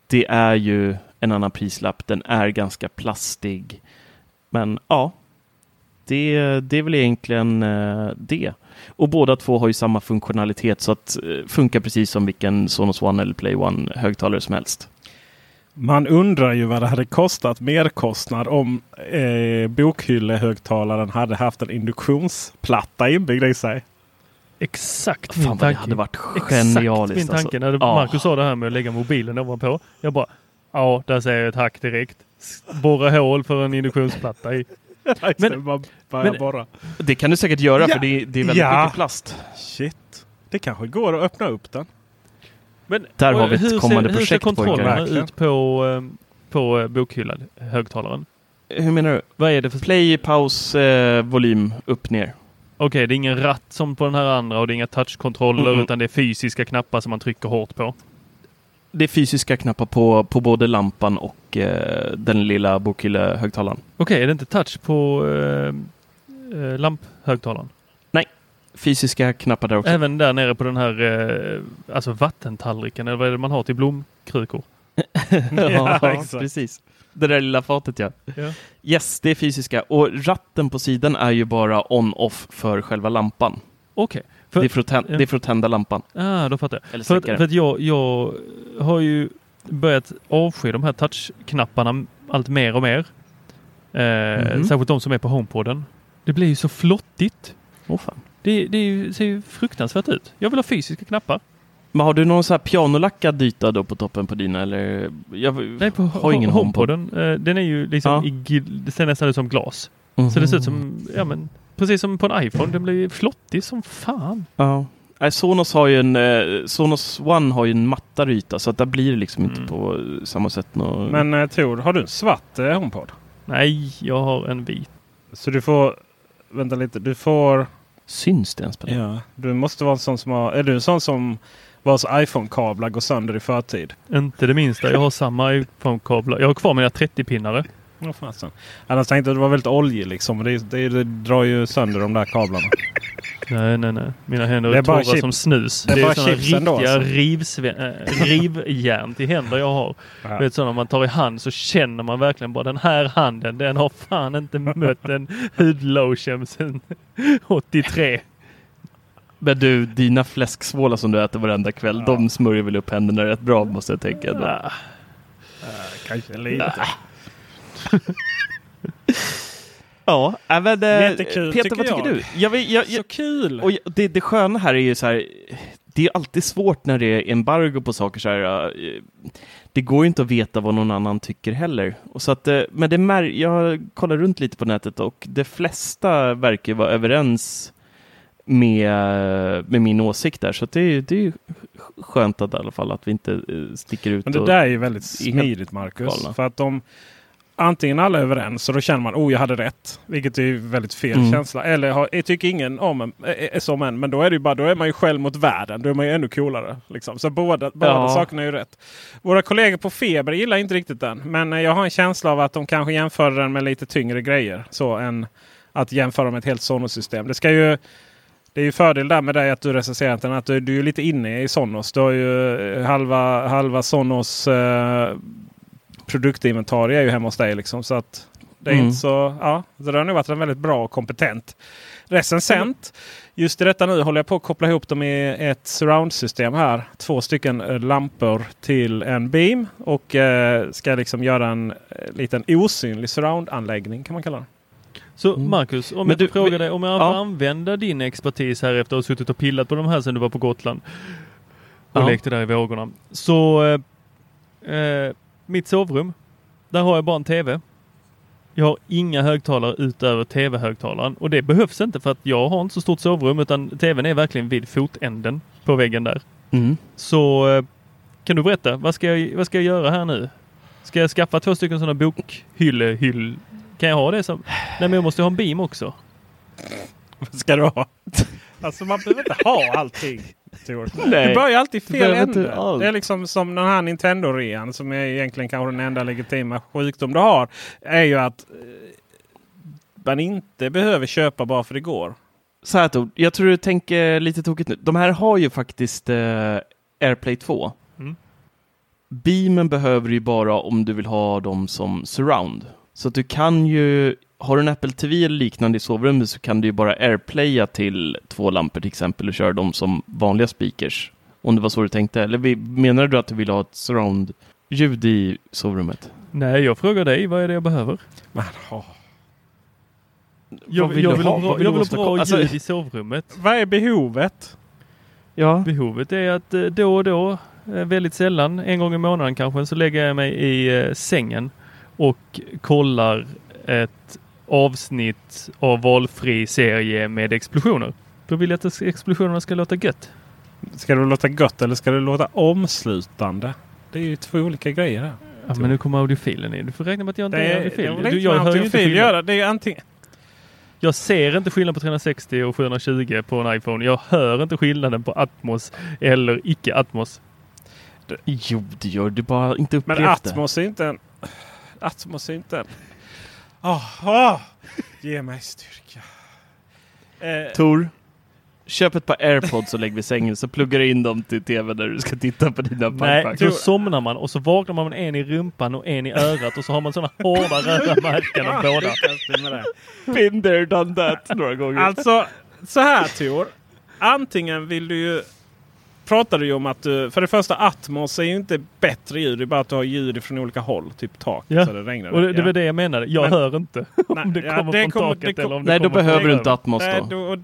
det är ju en annan prislapp. Den är ganska plastig. Men ja, det, det är väl egentligen eh, det. Och båda två har ju samma funktionalitet så att eh, funkar precis som vilken Sonos One eller Play One högtalare som helst. Man undrar ju vad det hade kostat merkostnad om eh, bokhyllehögtalaren hade haft en induktionsplatta inbyggd i sig. Exakt min tanke. Det hade varit genialiskt. min tanke när alltså. Marcus sa det här med att lägga mobilen ovanpå. Jag bara, ja, där säger jag ett hack direkt. Borra hål för en induktionsplatta i. men, bara, bara det kan du säkert göra ja. för det, det är väldigt ja. mycket plast. Shit. Det kanske går att öppna upp den. Men, Där har vi ett kommande ser, projekt. Hur ser kontrollerna ut på, ehm, på eh, bokhyllan, högtalaren? Hur menar du? Vad är det för play, paus, eh, volym, upp, ner? Okej, okay, det är ingen ratt som på den här andra och det är inga touchkontroller mm. utan det är fysiska knappar som man trycker hårt på. Det är fysiska knappar på, på både lampan och eh, den lilla bokhyllehögtalaren. Okej, okay, är det inte touch på eh, eh, lamphögtalaren? Nej, fysiska knappar där också. Även där nere på den här eh, alltså vattentallriken eller vad är det man har till blomkrukor? ja, ja precis. Det där lilla fatet ja. ja. Yes, det är fysiska. Och ratten på sidan är ju bara on-off för själva lampan. Okej. Okay. Det, ja. det, är för att tända lampan. Ah, då fattar jag. Eller för, att, för att jag, jag har ju börjat avsky de här touchknapparna allt mer och mer. Eh, mm. Särskilt de som är på HomePoden. Det blir ju så flottigt. Oh, fan. Det, det ser ju fruktansvärt ut. Jag vill ha fysiska knappar. Men har du någon så här pianolackad yta då på toppen på dina eller? Jag Nej, på har ingen HomePoden. Uh, den är ju liksom ja. i, det ser nästan ut som glas. Mm -hmm. Så det ser ut som, ja men precis som på en iPhone. Den blir flottig som fan. Ja. Sonos har ju en, eh, Sonos One har ju en mattare yta så att där blir det liksom mm. inte på samma sätt. Nå... Men eh, Tor, har du en svart eh, HomePod? Nej, jag har en vit. Så du får, vänta lite, du får... Syns det ens på det? Ja, du måste vara en sån som har, är du en sån som vars iPhone-kablar går sönder i förtid. Inte det minsta. Jag har samma iPhone-kablar. Jag har kvar mina 30-pinnare. Ja, fasen. Annars tänkte jag att det var väldigt olje liksom. Det, det, det drar ju sönder de där kablarna. Nej, nej, nej. Mina händer är, är torra chip. som snus. Det är, det är bara riktiga ändå, alltså. rivsvä- rivjärn till händer jag har. Ja. Vet, så när man tar i hand så känner man verkligen bara den här handen den har fan inte mött en hudlotion sedan 83. Men du, dina fläsksvålar som du äter varenda kväll, ja. de smörjer väl upp händerna rätt bra måste jag tänka. Ja. Ja, kanske lite. ja, men, äh, Jättekul Peter, vad tycker jag. du? Jag, jag, jag, så kul! Och det, det sköna här är ju så här, det är alltid svårt när det är embargo på saker så här. Äh, det går ju inte att veta vad någon annan tycker heller. Och så att, äh, men det mär, jag kollar runt lite på nätet och de flesta verkar vara överens med, med min åsikt där. Så det, det är skönt att, i alla fall att vi inte eh, sticker ut. Men det där är ju väldigt smidigt Marcus. Galna. För att de antingen alla är överens och då känner man oh jag hade rätt. Vilket är väldigt fel mm. känsla. Eller har, tycker ingen om en, är, är som en. Men då är, det bara, då är man ju själv mot världen. Då är man ju ännu coolare. Liksom. Så båda, båda ja. sakerna är ju rätt. Våra kollegor på Feber gillar inte riktigt den. Men jag har en känsla av att de kanske jämför den med lite tyngre grejer. Så än att jämföra med ett helt Sonos-system. Det ska ju det är ju fördel där med dig att du recenserar den att du, du är lite inne i Sonos. Du har ju eh, halva, halva Sonos eh, produktinventarier är ju hemma hos dig. Liksom, så att det är mm. inte så, ja, det har nog varit en väldigt bra och kompetent recensent. Just i detta nu håller jag på att koppla ihop dem i ett surround-system här. Två stycken eh, lampor till en beam och eh, ska liksom göra en eh, liten osynlig surround-anläggning kan man kalla den. Så Marcus, om Men jag du- frågar dig, om jag ja. får använda din expertis här efter att ha suttit och pillat på de här sedan du var på Gotland och Ja. lekte där i vågorna. Så eh, eh, mitt sovrum, där har jag bara en TV. Jag har inga högtalare utöver TV-högtalaren och det behövs inte för att jag har inte så stort sovrum utan TVn är verkligen vid fotänden på väggen där. Mm. Så eh, kan du berätta, vad ska, jag, vad ska jag göra här nu? Ska jag skaffa två stycken sådana bokhyllehyll? Kan jag ha det som... Nej men jag måste ha en beam också. Vad ska du ha? Alltså man behöver inte ha allting. Tor. Nej, Du börjar alltid fel ände. allt. Det är liksom som den här Nintendo-rean som är egentligen kanske den enda legitima sjukdom du har. Är ju att eh, man inte behöver köpa bara för det går. Så här Tor, jag tror du tänker lite tokigt nu. De här har ju faktiskt eh, AirPlay 2. Mm. Beamen behöver du ju bara om du vill ha dem som surround. Så att du kan ju, har du en Apple TV eller liknande i sovrummet så kan du ju bara AirPlaya till två lampor till exempel och köra dem som vanliga speakers. Om det var så du tänkte. Eller menar du att du vill ha ett surround-ljud i sovrummet? Nej, jag frågar dig, vad är det jag behöver? Man, åh. Jag, vill jag vill ha? ha, bra, vill jag vill ha bra? Alltså- ljud i sovrummet. Vad är behovet? Ja. Behovet är att eh, då och då, eh, väldigt sällan, en gång i månaden kanske, så lägger jag mig i eh, sängen och kollar ett avsnitt av valfri serie med explosioner. Då vill jag att explosionerna ska låta gött. Ska det låta gott eller ska det låta omslutande? Det är ju två olika grejer här. Ja, men nu kommer audiofilen in. Du får räkna med att jag inte Det är är, audiofil. det Du, jag, hör ju inte göra. Det är antingen... jag ser inte skillnad på 360 och 720 på en iPhone. Jag hör inte skillnaden på Atmos eller icke Atmos. Jo, det gör du bara inte upplevt Men. Atmos är inte en... Atmos är inte en... Åh, åh, ge mig styrka. Eh, Tor, köp ett par airpods och lägg vid sängen så pluggar du in dem till tv när du ska titta på dina Nej, då somnar man och så vaknar man med en i rumpan och en i örat och så har man sådana hårda röda märken av båda. Been there, done that några gånger. Alltså, så här Tor. Antingen vill du ju... Pratar du ju om att du... För det första, Atmos är ju inte bättre ljud. Det är bara att du har ljud från olika håll. Typ tak. Ja, Så det regnar. Och det, det Ja. var det jag menade. Jag Men- hör inte om det ja, kommer det från kommer- taket det kom- eller om det Nej, då kommer behöver du inte Atmos Nej, då. då-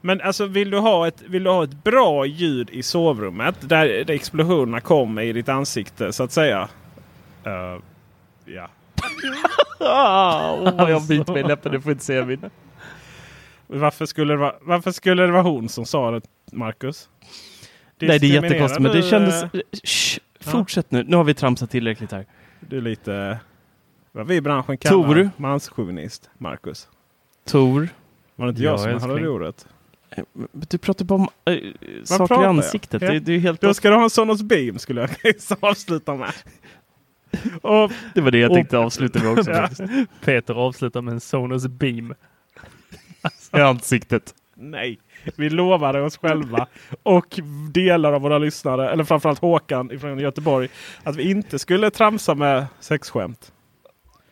Men alltså vill du, ha ett, vill du ha ett bra ljud i sovrummet där, där explosionerna kommer i ditt ansikte så att säga. Eh, ja. Ah, vad jag Alltså. biter mig i läppen, du får inte se min. Varför skulle, det vara, varför skulle det vara hon som sa det, Marcus? Nej, det är jättekonstigt, men det du, kändes... eh, Shh, Ja. fortsätt nu. Nu har vi tramsat tillräckligt här. Du är lite... Vad vi i branschen kallar Tor. manschauvinist, Marcus. Tor, Var det inte Ja, jag som älskling. hade det ordet? eh, du pratar bara om äh, saker pratar i jag? ansiktet. Ja. Det, det är helt... Då ska du ha en Sonos Beam skulle jag avsluta med. Och, Det var det jag Och- tänkte avsluta med också. Ja. Peter avslutar med en Sonos Beam. I ansiktet. nej, vi lovade oss själva och delar av våra lyssnare, eller framförallt Håkan från Göteborg, att vi inte skulle tramsa med sexskämt.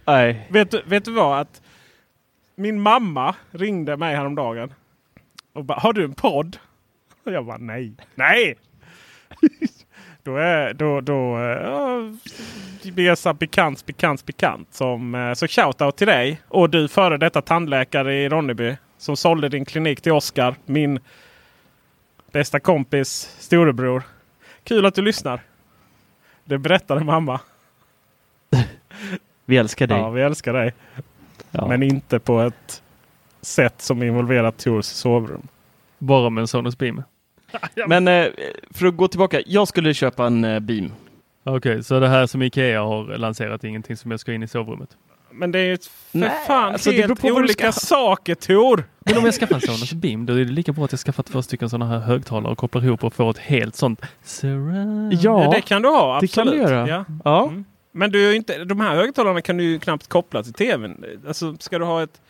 Nej. Vet du, vet du vad? Att min mamma ringde mig häromdagen och bara, har du en podd? Och jag bara, nej. Nej! då är då, då uh, Besa bekant, bekant, bekant. Som, eh, så shoutout till dig och du före detta tandläkare i Ronneby som sålde din klinik till Oskar, min bästa kompis storebror. Kul att du lyssnar. Det berättade mamma. Vi älskar dig. Ja, vi älskar dig. Ja. Men inte på ett sätt som involverar Tors sovrum. Bara med en Sonos Beam. Men eh, för att gå tillbaka. Jag skulle köpa en eh, Beam. Okej, så det här som Ikea har lanserat är ingenting som jag ska in i sovrummet? Men det är ju för Nej, fan alltså det helt olika ska- saker Tor! Men om jag skaffar en Sonos Beam, då är det lika bra att jag skaffar två stycken sådana här högtalare och kopplar ihop och får ett helt sånt surround. Ja, det kan du ha, det kan absolut. du göra. Ja. Ja. Mm. Men du är ju inte, de här högtalarna kan du ju knappt koppla till tvn. Alltså ska du ha ett...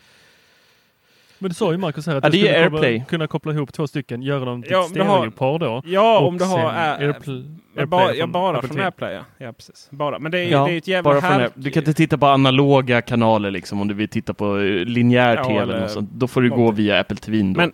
Men det sa ju Marcus här att Ja, du skulle koppla, AirPlay. kunna koppla ihop två stycken, göra dem till Ja, ett om du har- stereopar då. Ja, om du har sen Air- Airpl- Ja, bara, AirPlay ja, bara från. AirPlay. Ja. ja, precis. Bara. Men det är, Ja, det är ett jävla. Air- Du kan inte titta på analoga kanaler liksom om du vill titta på eh, linjär Ja, tv eller eller sånt. Då får du gå någonting. via Apple TV. Då. Men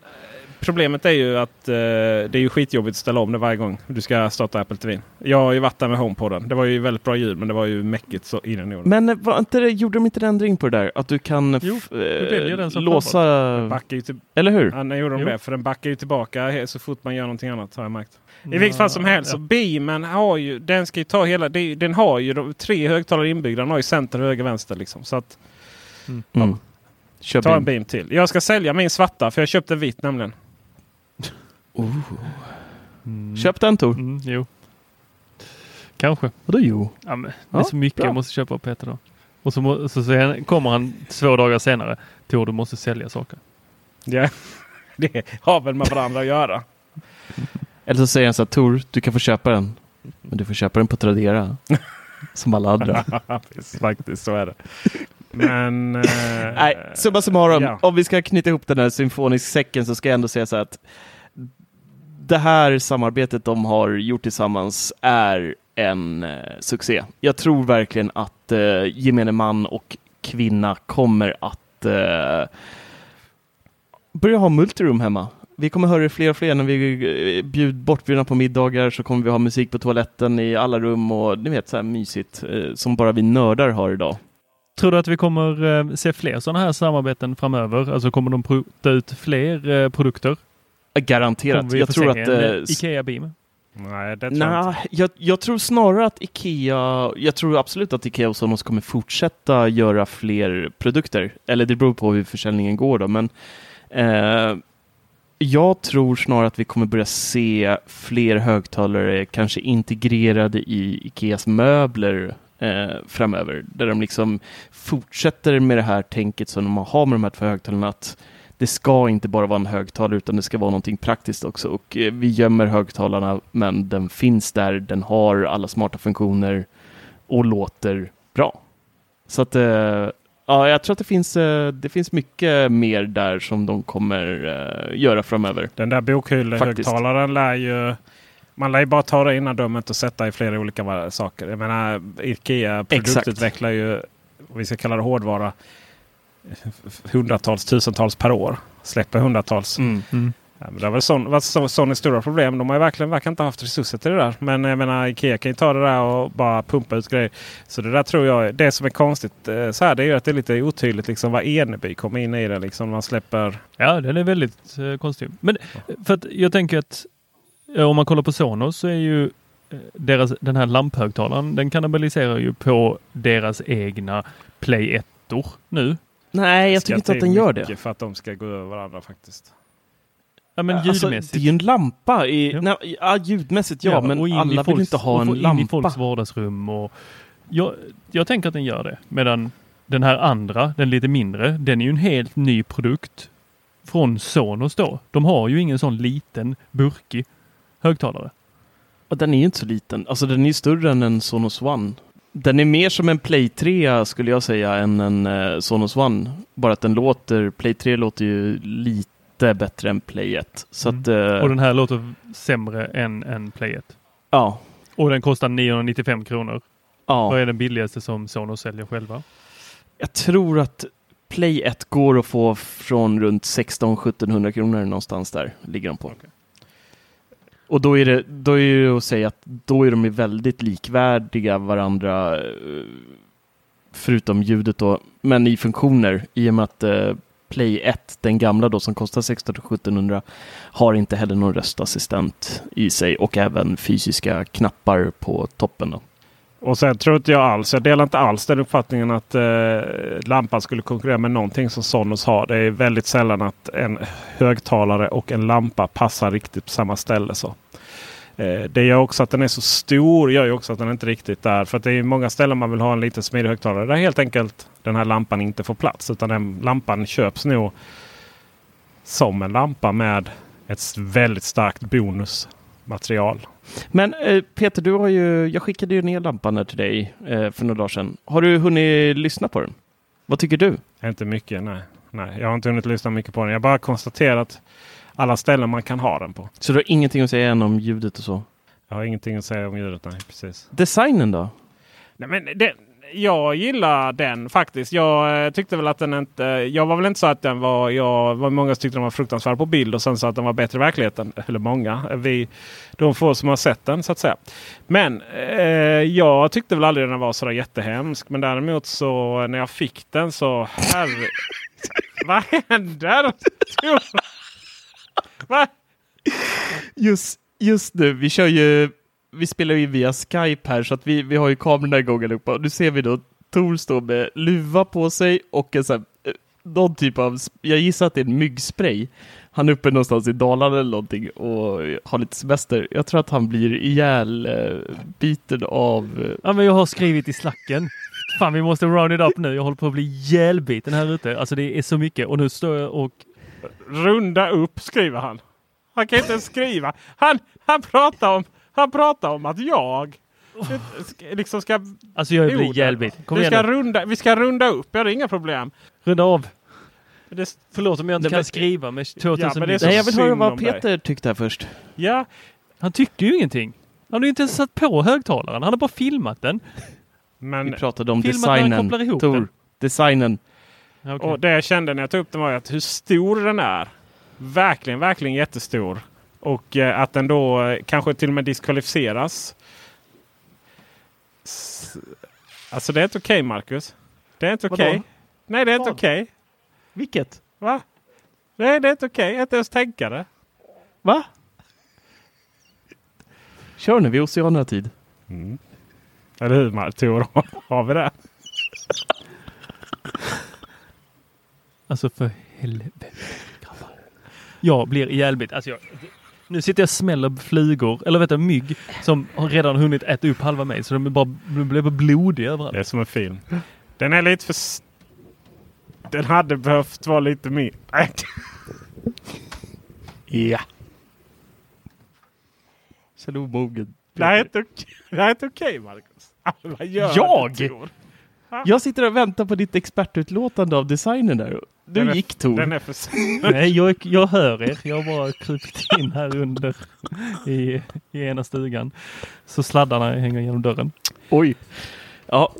problemet är ju att eh, det är ju skitjobbigt att ställa om det varje gång du ska starta Apple TV. Jag har ju varit där med HomePoden. Det var ju väldigt bra ljud men det var ju mäckigt så innan i. Men eh, var inte det, gjorde de inte en ändring på det där? Att du kan Jo, eh, som låsa... Backar ju till, Eller hur? ja, när gjorde de Jo. det? För den backar ju tillbaka så fort man gör någonting annat har jag märkt. I Ja, vilket fall som helst ja. så Beamen har ju, den ska ju ta hela, den har ju de, tre högtalare inbyggda. Den har ju center, höger, vänster liksom. Så att Mm. Kör ta en. Beam till. Jag ska sälja min svarta för jag köpte en vit nämligen. Oh. Mm. Köp den Tor. Mm, jo. Kanske. Vadå jo? Ja, men det är Ja, så mycket bra. jag måste köpa av Peter då. Och så, må, så, så kommer han två dagar senare. Tor, du måste sälja saker. Ja, det har väl med varandra att göra. Eller så säger han så här, Tor, du kan få köpa den. Men du får köpa den på Tradera. Som alla andra. Faktiskt så är det. Men... eh, Nej, summa summarum. ja. Om vi ska knyta ihop den här symfonisk-säcken så ska jag ändå säga så här att det här samarbetet de har gjort tillsammans är en eh, succé. Jag tror verkligen att eh, gemene man och kvinna kommer att eh, börja ha multiroom hemma. Vi kommer höra det fler och fler när vi eh, bjud, bortbjudna på middagar så kommer vi ha musik på toaletten i alla rum och ni vet så här mysigt eh, som bara vi nördar har idag. Tror du att vi kommer eh, se fler sådana här samarbeten framöver? Alltså kommer de pruta ut fler eh, produkter? Garanterat. Jag tror att... eh, Ikea Beam? Nej, det tror jag Nej, inte. jag, jag tror snarare att Ikea, jag tror absolut att Ikea och Sonos kommer fortsätta göra fler produkter. Eller det beror på hur försäljningen går då, men eh, jag tror snarare att vi kommer börja se fler högtalare kanske integrerade i Ikeas möbler eh, framöver. Där de liksom fortsätter med det här tänket som de har med de här två högtalarna. Att det ska inte bara vara en högtalare utan det ska vara någonting praktiskt också. Och eh, vi gömmer högtalarna men den finns där, den har alla smarta funktioner och låter bra. Så att eh, ja, jag tror att det finns, eh, det finns mycket mer där som de kommer göra framöver. Den där bokhyllehögtalaren lär ju... Man lär ju bara ta det innandömet och sätta i flera olika saker. Jag menar, Ikea produktutvecklar ju, vi ska kalla det hårdvara, hundratals, tusentals per år. Släpper hundratals. Mm. Ja, men det har väl varit Sonys stora problem. De har ju verkligen verkar inte haft resurser till det där. Men jag menar Ikea kan ju ta det där och bara pumpa ut grejer. Så det där tror jag, det som är konstigt eh, så här, det är ju att det är lite otydligt liksom vad Eneby kommer in i det. Liksom, man släpper... Ja, den är väldigt eh, konstig. Men eh, för att jag tänker att eh, om man kollar på Sonos så är ju deras, den här lamphögtalaren, den kannibaliserar ju på deras egna Play 1 nu. Nej, jag tycker inte att den gör det. För att de ska gå över varandra faktiskt. Ja, men Alltså, ljudmässigt. det är ju en lampa. I, Ja. nej, ja, ljudmässigt ja, och men in alla vill folks- inte ha en få In i lampa. folks vardagsrum och jag, jag tänker att den gör det. Medan den här andra, den lite mindre, den är ju en helt ny produkt från Sonos då. De har ju ingen sån liten burkig högtalare. Och den är ju inte så liten. Alltså den är ju större än en Sonos One. Den är mer som en Play 3 skulle jag säga än en eh, Sonos One. Bara att den låter, Play 3 låter ju lite bättre än Play 1. Så Mm. att, eh, Och den här låter sämre än en Play 1. ja, Och den kostar 995 kronor. ja. Vad är den billigaste som Sonos säljer själva? Jag tror att Play 1 går att få från runt 16-1700 kronor någonstans där ligger de på. Och då är, det, då är det att säga att då är de väldigt likvärdiga varandra eh, förutom ljudet då, men i funktioner i och med att eh, Play 1, den gamla då som kostar 1600-1700 har inte heller någon röstassistent i sig och även fysiska knappar på toppen. Då. Och sen tror inte jag alls, jag delar inte alls den uppfattningen att eh, lampan skulle konkurrera med någonting som Sonos har. Det är väldigt sällan att en högtalare och en lampa passar riktigt på samma ställe. Så. Eh, det gör också att den är så stor, gör ju också att den inte riktigt är. För att det är många ställen man vill ha en liten smidig högtalare där helt enkelt den här lampan inte får plats. Utan den lampan köps nog som en lampa med ett väldigt starkt bonus bonusmaterial. Men eh, Peter, du har ju, jag skickade ju ner lampan här till dig eh, för några dagar sedan. Har du hunnit lyssna på den? Vad tycker du? Inte mycket, nej. Nej, jag har inte hunnit lyssna mycket på den. Jag bara konstaterat alla ställen man kan ha den på. Så du har ingenting att säga än om ljudet och så? Jag har ingenting att säga om ljudet, nej precis. Designen då? Nej, men det, jag gillar den faktiskt. Jag eh, tyckte väl att den inte... Jag var väl inte så att den var... Jag var många som tyckte den var fruktansvärd på bild och sen så att den var bättre i verkligheten. Eller många. Vi, de få som har sett den så att säga. Men eh, jag tyckte väl aldrig den var så jättehemsk. Men däremot så när jag fick den så... Herre... Vad händer? Va? Just, just nu, vi kör ju vi spelar ju via Skype här så att vi, vi har ju kamerorna igång allihopa. Nu ser vi då Tor stå med luva på sig och en sån här, eh, någon typ av, jag gissar att det är en myggspray. Han är uppe någonstans i Dalarna eller någonting och har lite semester. Jag tror att han blir ihjäl eh, av... Eh, ja, men jag har skrivit i slacken. Fan, vi måste round it up nu. Jag håller på att bli ihjälbiten här ute. Alltså det är så mycket och nu står jag och... Runda upp skriver han. Han kan inte ens skriva. Han, han pratar om han pratar om att jag liksom ska... Alltså jag blir ihjälbit. Vi ska, runda, vi ska runda upp, ja det är inga problem. Runda av. Det, Förlåt om jag inte kan skriva med 2000 ja, Nej, jag vill höra vad Peter dig. tyckte här först. Ja. Han tyckte ju ingenting. Han har ju inte ens satt på högtalaren. Han har bara filmat den. Men Vi pratade om designen. Tor, den. designen. Okay. Och det jag kände när jag tog upp den var att hur stor den är. Verkligen, verkligen jättestor. Och eh, att den då eh, kanske till och med diskvalificeras. alltså det är inte okej okay, Marcus. Det är inte okej. Okay. Nej det är Vad? inte okej. Okay. Vilket? Va? Nej det är inte okej. Okay. Inte ens tänka det. Va? Kör nu, vi är oceanerna-tid. Mm. Eller hur Tor? Har vi det? Alltså för helvete. Jag blir ihjälbit. Alltså jag, nu sitter jag och smäller flugor, eller vet du, mygg som har redan hunnit äta upp halva mig. Så de, är bara, de blev blodiga överallt. Det är som en film. Den är lite för... Den hade behövt vara lite mer... ja. Känner omogen. Det här är inte okej, okay, Marcus. Vad gör jag? Jag sitter och väntar på ditt expertutlåtande av designen där. Du den gick Tor. Den är för... Nej, jag, jag hör er. Jag har bara krupit in här under i, i ena stugan. Så sladdarna hänger genom dörren. Oj. Ja.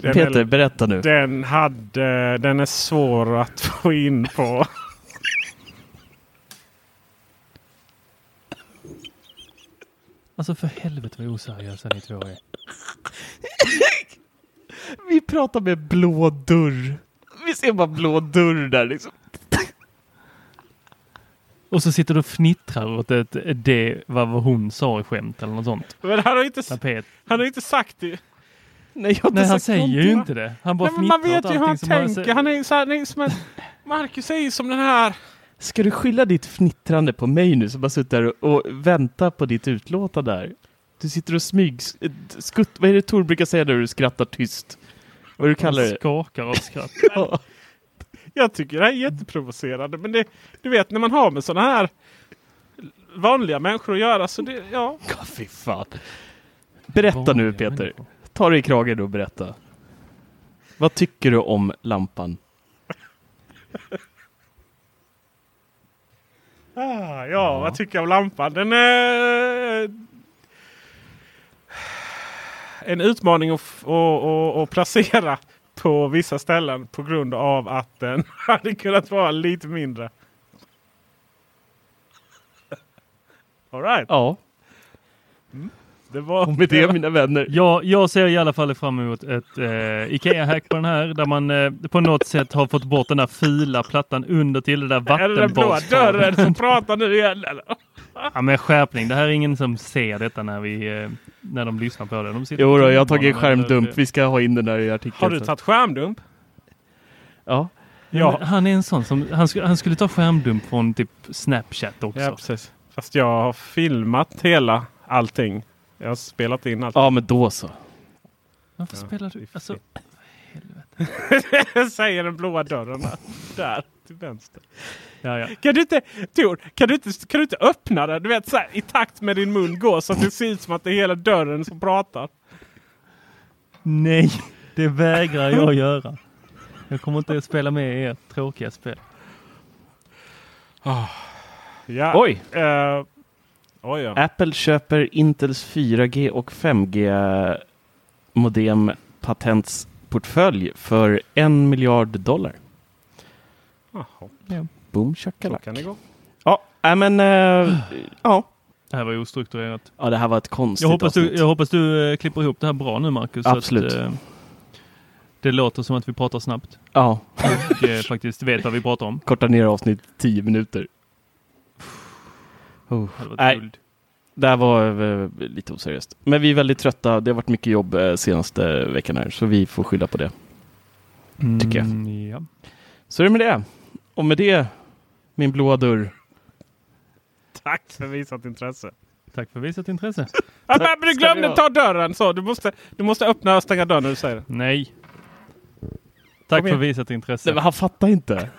Den Peter, är, berätta nu. Den, hade, den är svår att få in på. Alltså för helvete vad oseriösa ni två är. Vi pratar med blå dörr. Vi ser bara blå dörr där liksom. Och så sitter du och fnittrar åt ett, det vad hon sa i skämt eller något sånt. Men han har inte, han har inte sagt det. Nej, Nej han säger ju inte det. Han bara Nej, Man vet ju hur han tänker. Han är så här, nej, som en, Marcus är ju som den här. Ska du skylla ditt fnittrande på mig nu som bara suttit där och, och väntar på ditt utlåtande där? Du sitter och smyg... Skutt, vad är det Tor brukar säga när du skrattar tyst? Vad du kallar det? skakar av skratt. ja. Jag tycker det här är jätteprovocerande. Men det, du vet när man har med sådana här vanliga människor att göra så det, ja. ja fy fan. Berätta vanliga nu Peter. Människor. Ta dig i kragen och berätta. Vad tycker du om lampan? ah, ja, ja, vad tycker jag om lampan? Den är en utmaning att, att, att, placera på vissa ställen på grund av att den hade kunnat vara lite mindre. Alright. Ja. Mm. Det var, och med det mina vänner. Ja, jag ser i alla fall fram emot ett eh, Ikea-hack på den här där man eh, på något sätt har fått bort den där fila plattan under till det där vattenbaskravet. Är det den blåa dörren som pratar nu igen eller? Ja men skärpning, det här är ingen som ser detta när vi eh, när de lyssnar på det. De jo då, jag har tagit skärmdump. Vi ska ha in den där i artikeln. Har du tagit skärmdump? Ja. Ja. Han är en sån som, han, sk han skulle ta skärmdump från typ Snapchat också. Ja precis. Fast jag har filmat hela allting. Jag har spelat in allt. Ja men då så. Varför ja, spelar du? Alltså, helvete. Säger den blåa dörren där. Till vänster. Ja, ja. Kan du inte, Tor, kan du inte, kan du inte öppna den? Du vet så här, i takt med din mun går så att det ser ut som att det är hela dörren som pratar. Nej, det vägrar jag göra. Jag kommer inte att spela med i ert tråkiga spel. Oh. Ja. Oj! Uh, oj ja. Apple köper Intels 4G och 5G modem patentsportfölj för en miljard dollar. Jaha. Ja. Boom shakalak. Så kan det gå. Ja, äh, men äh, ja. Det här var ostrukturerat. Ja, det här var ett konstigt jag hoppas avsnitt. du, jag hoppas du äh, klipper ihop det här bra nu Marcus. Absolut. Så att, äh, det låter som att vi pratar snabbt. Ja. Och äh, faktiskt vet vad vi pratar om. Korta ner avsnitt 10 minuter. Oh. Nej, det här var lite oseriöst. Men vi är väldigt trötta. Det har varit mycket jobb senaste veckan här, så vi får skylla på det. Tycker jag. Mm, ja. Så är det med det. Och med det, min blåa dörr. Tack för visat intresse. Tack för visat intresse. ah, men du glömde ta dörren så. Du måste, du måste öppna och stänga dörren när du säger det. Nej. Tack för visat intresse. Nej, men han fattar inte.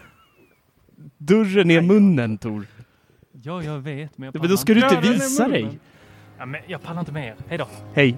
Dörren är munnen Tor. Ja, jag vet. Men, jag men då ska du inte visa dig. Ja, men jag pallar inte mer. Hej då. Hej.